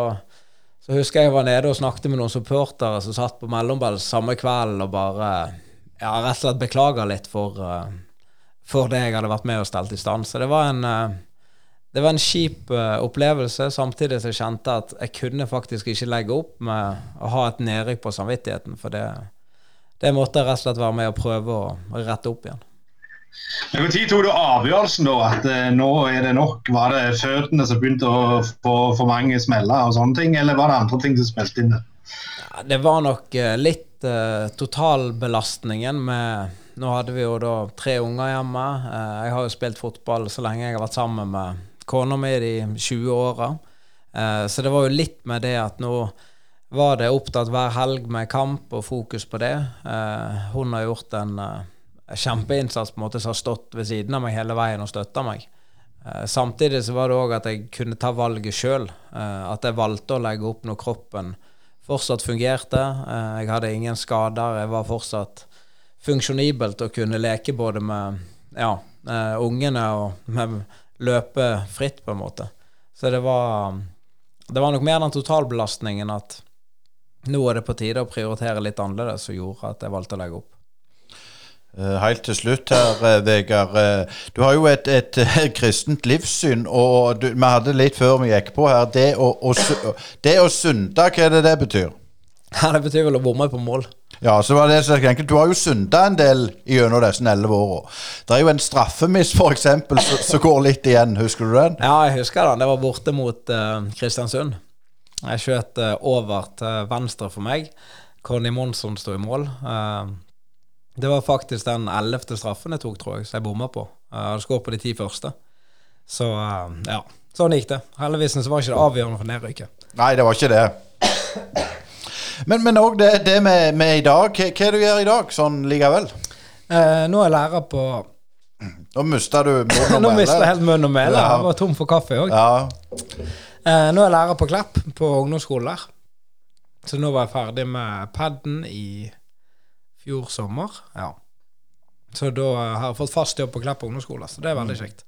så husker jeg jeg var nede og snakket med noen supportere som satt på mellombels samme kveld og bare ja, rett og slett beklager litt for, uh, for det jeg hadde vært med og stelt i stand. Så det var en, uh, det var en kjip uh, opplevelse, samtidig som jeg kjente at jeg kunne faktisk ikke legge opp med å ha et nedrykk på samvittigheten, for det, det måtte jeg rett og slett være med og prøve å, rette opp igjen. Når tok du avgjørelsen da, at nå er det nok? Var det føttene som begynte å få for mange smeller og sånne ting, eller var det andre ting som spilte inn? Ja, det var nok litt totalbelastningen med Nå hadde vi jo da tre unger hjemme. Uh, jeg har jo spilt fotball så lenge jeg har vært sammen med kona mi de 20 åra. Uh, så det var jo litt med det at nå var det opptatt hver helg med kamp og fokus på det. hun har gjort en kjempeinnsats på en måte som har stått ved siden av meg hele veien og støtta meg. samtidig så var det òg at jeg kunne ta valget sjøl. at jeg valgte å legge opp når kroppen fortsatt fungerte. Eh, jeg hadde ingen skader. Jeg var fortsatt funksjonibelt og kunne leke både med ja, eh, ungene og med løpe fritt, på en måte. Så det var, det var nok mer den totalbelastningen at nå er det på tide å prioritere litt annerledes, som gjorde at jeg valgte å legge opp. Eh, helt til slutt her, eh, Vegard. Eh, du har jo et, et, kristent livssyn, og du, vi hadde litt før vi gikk på her Det å, å, det å synde, hva er det det betyr? Ja, Det betyr vel å bomme på mål. Ja, så var det så enkelt. Du har jo synda en del gjennom disse elleve åra. Det er jo en straffemiss, f.eks., som går litt igjen. Husker du den? Ja, jeg husker den. Det var borte mot uh, Kristiansund. Jeg skjøt uh, over til venstre for meg. Conny Monsson sto i mål. Uh, det var faktisk den ellevte straffen jeg tok, tror jeg, så jeg bomma på. Jeg hadde skåret på de ti første. Så eh, ja, sånn gikk det. Heldigvis så var ikke det avgjørende for nedrykket. Nei, det var ikke det. Men òg det, det med, med, i dag. Hva, hva du gjør du i dag, sånn likevel? Eh, nå er jeg lærer på Nå mista du munn og mæle. nå mista jeg helt munn og mæle. Ja. Jeg var tom for kaffe òg. Ja. Eh, nå er jeg lærer på Klepp på ungdomsskolen der. Så nå var jeg ferdig med paden i fjor sommer. Ja. Så da har jeg fått fast jobb på Klepp ungdomsskole, så det er veldig mm. kjekt.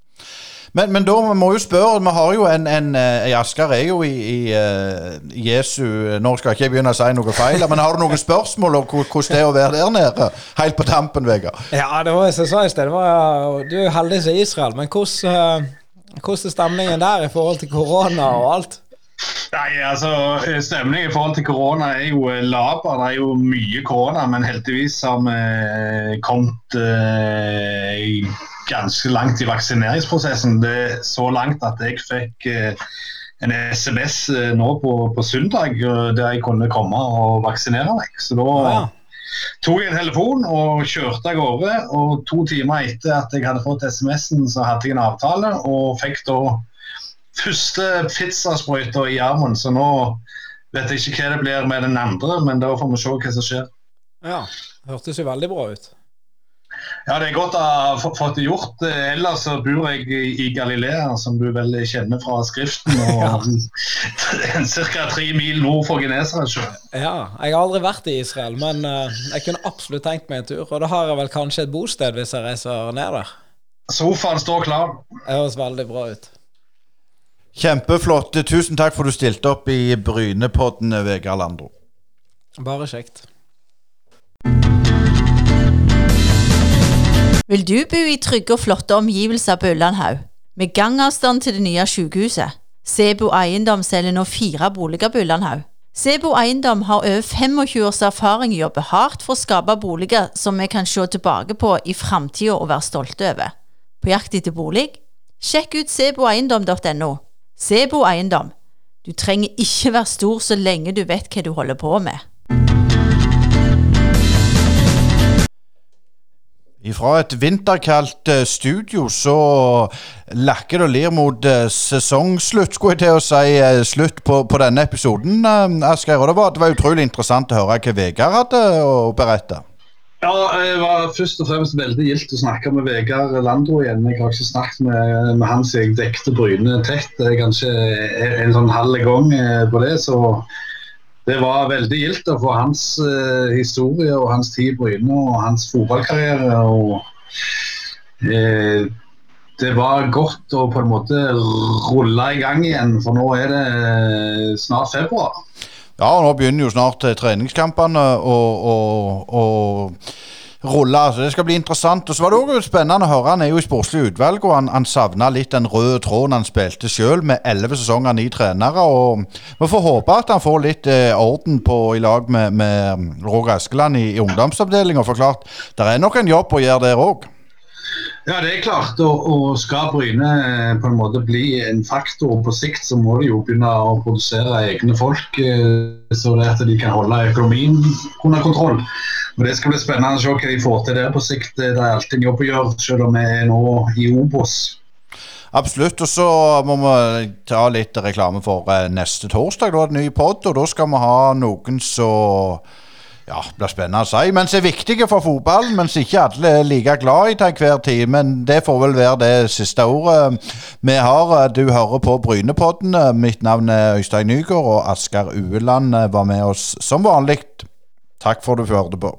Men, men da må vi jo spørre Vi har jo en, en, en eh, Asker er jo i, i uh, Jesu Nå skal ikke jeg begynne å si noe feil, men har du noen spørsmål om hvordan det er å være der nede? Helt på tampen, Vegard. Ja, det var som jeg sa i sted. Du er heldig som Israel, men hvordan, hvordan er stemningen der i forhold til korona og alt? Nei, altså Stemningen i forhold til korona er jo eh, laber. Det er jo mye korona, men heldigvis har vi eh, kommet eh, ganske langt i vaksineringsprosessen. Det er så langt at jeg fikk eh, en SMS eh, nå på, på, søndag der jeg kunne komme og vaksinere meg. Så da ja. tok jeg en telefon og kjørte av gårde. Og to timer etter at jeg hadde fått SMS-en, så hadde jeg en avtale og fikk da første pizzasprøyta i armen, så nå vet jeg ikke hva det blir med den andre, men da får vi se hva som skjer. Ja, hørtes jo veldig bra ut. Ja, det er godt å ha fått det gjort. Ellers så bor jeg i Galilea, som du vel kjenner fra skriften. og Ca. tre mil nord for Genesaret. Ja, jeg har aldri vært i Israel, men uh, jeg kunne absolutt tenkt meg en tur. Og da har jeg vel kanskje et bosted hvis jeg reiser ned der. Sofaen står klar. Det høres veldig bra ut. Kjempeflott. Tusen takk for du stilte opp i Brynepodden, Vegard Landro. Bare kjekt. Vil du bo i trygge og flotte omgivelser på Ullandhaug? Med gangavstand til det nye sykehuset. Sebo eiendom selger nå fire boliger på Ullandhaug. Sebo Eiendom har over 25 års erfaring og jobber hardt for å skape boliger som vi kan se tilbake på i framtida og være stolte over. På jakt etter bolig? Sjekk ut seboeiendom.no. Sebo Eiendom. Du trenger ikke være stor så lenge du vet hva du holder på med. Fra et vinterkaldt eh, studio så lakker det og lir mot eh, sesongslutt, skulle jeg til å si. eh, Slutt på, på denne episoden, Asgeir. Det det var utrolig interessant å høre hva Vegard hadde å berette. Ja, jeg var først og fremst veldig gildt å snakke med Vegard Landro igjen. Jeg har ikke snakket med, med han siden jeg dekte Bryne tett. Det er kanskje en, sånn halv gang eh, på det. så det var veldig gildt å få hans eh, historie og hans tid i Bryne og hans fotballkarriere. og eh, Det var godt å på en måte rulle i gang igjen, for nå er det eh, snart februar. Ja, og nå begynner jo snart eh, treningskampene å, å rulle. Så det skal bli interessant. Og så var det også spennende å høre. Han er jo i sportslig utvalg, og han, han savna litt den røde tråden han spilte sjøl, med elleve sesonger, ni trenere. og Vi får håpe at han får litt eh, orden på i lag med, med Roger Eskeland i, i ungdomsavdelinga. For klart, det er nok en jobb å gjøre der òg. Ja, det er klart. Og, og skal Bryne eh, på en måte bli en faktor på sikt, så må de jo begynne å produsere egne folk, eh, så det at de kan holde økonomien under kontroll. Og Det skal bli spennende å se hva de får til der på sikt. Det er alltid en jobb å gjøre, selv om vi er nå i Obos. Absolutt. Og så må vi ta litt reklame for eh, neste torsdag. Da er det ny pod, og da skal vi ha noen som ja, det blir spennende å si. Men som er viktige for fotballen, mens ikke alle er like glad i til enhver tid. Men det får vel være det siste ordet vi har. Du hører på Brynepodden. Mitt navn er Øystein Nygaard, og Asker Ueland var med oss som vanlig. Takk for at du hørte på.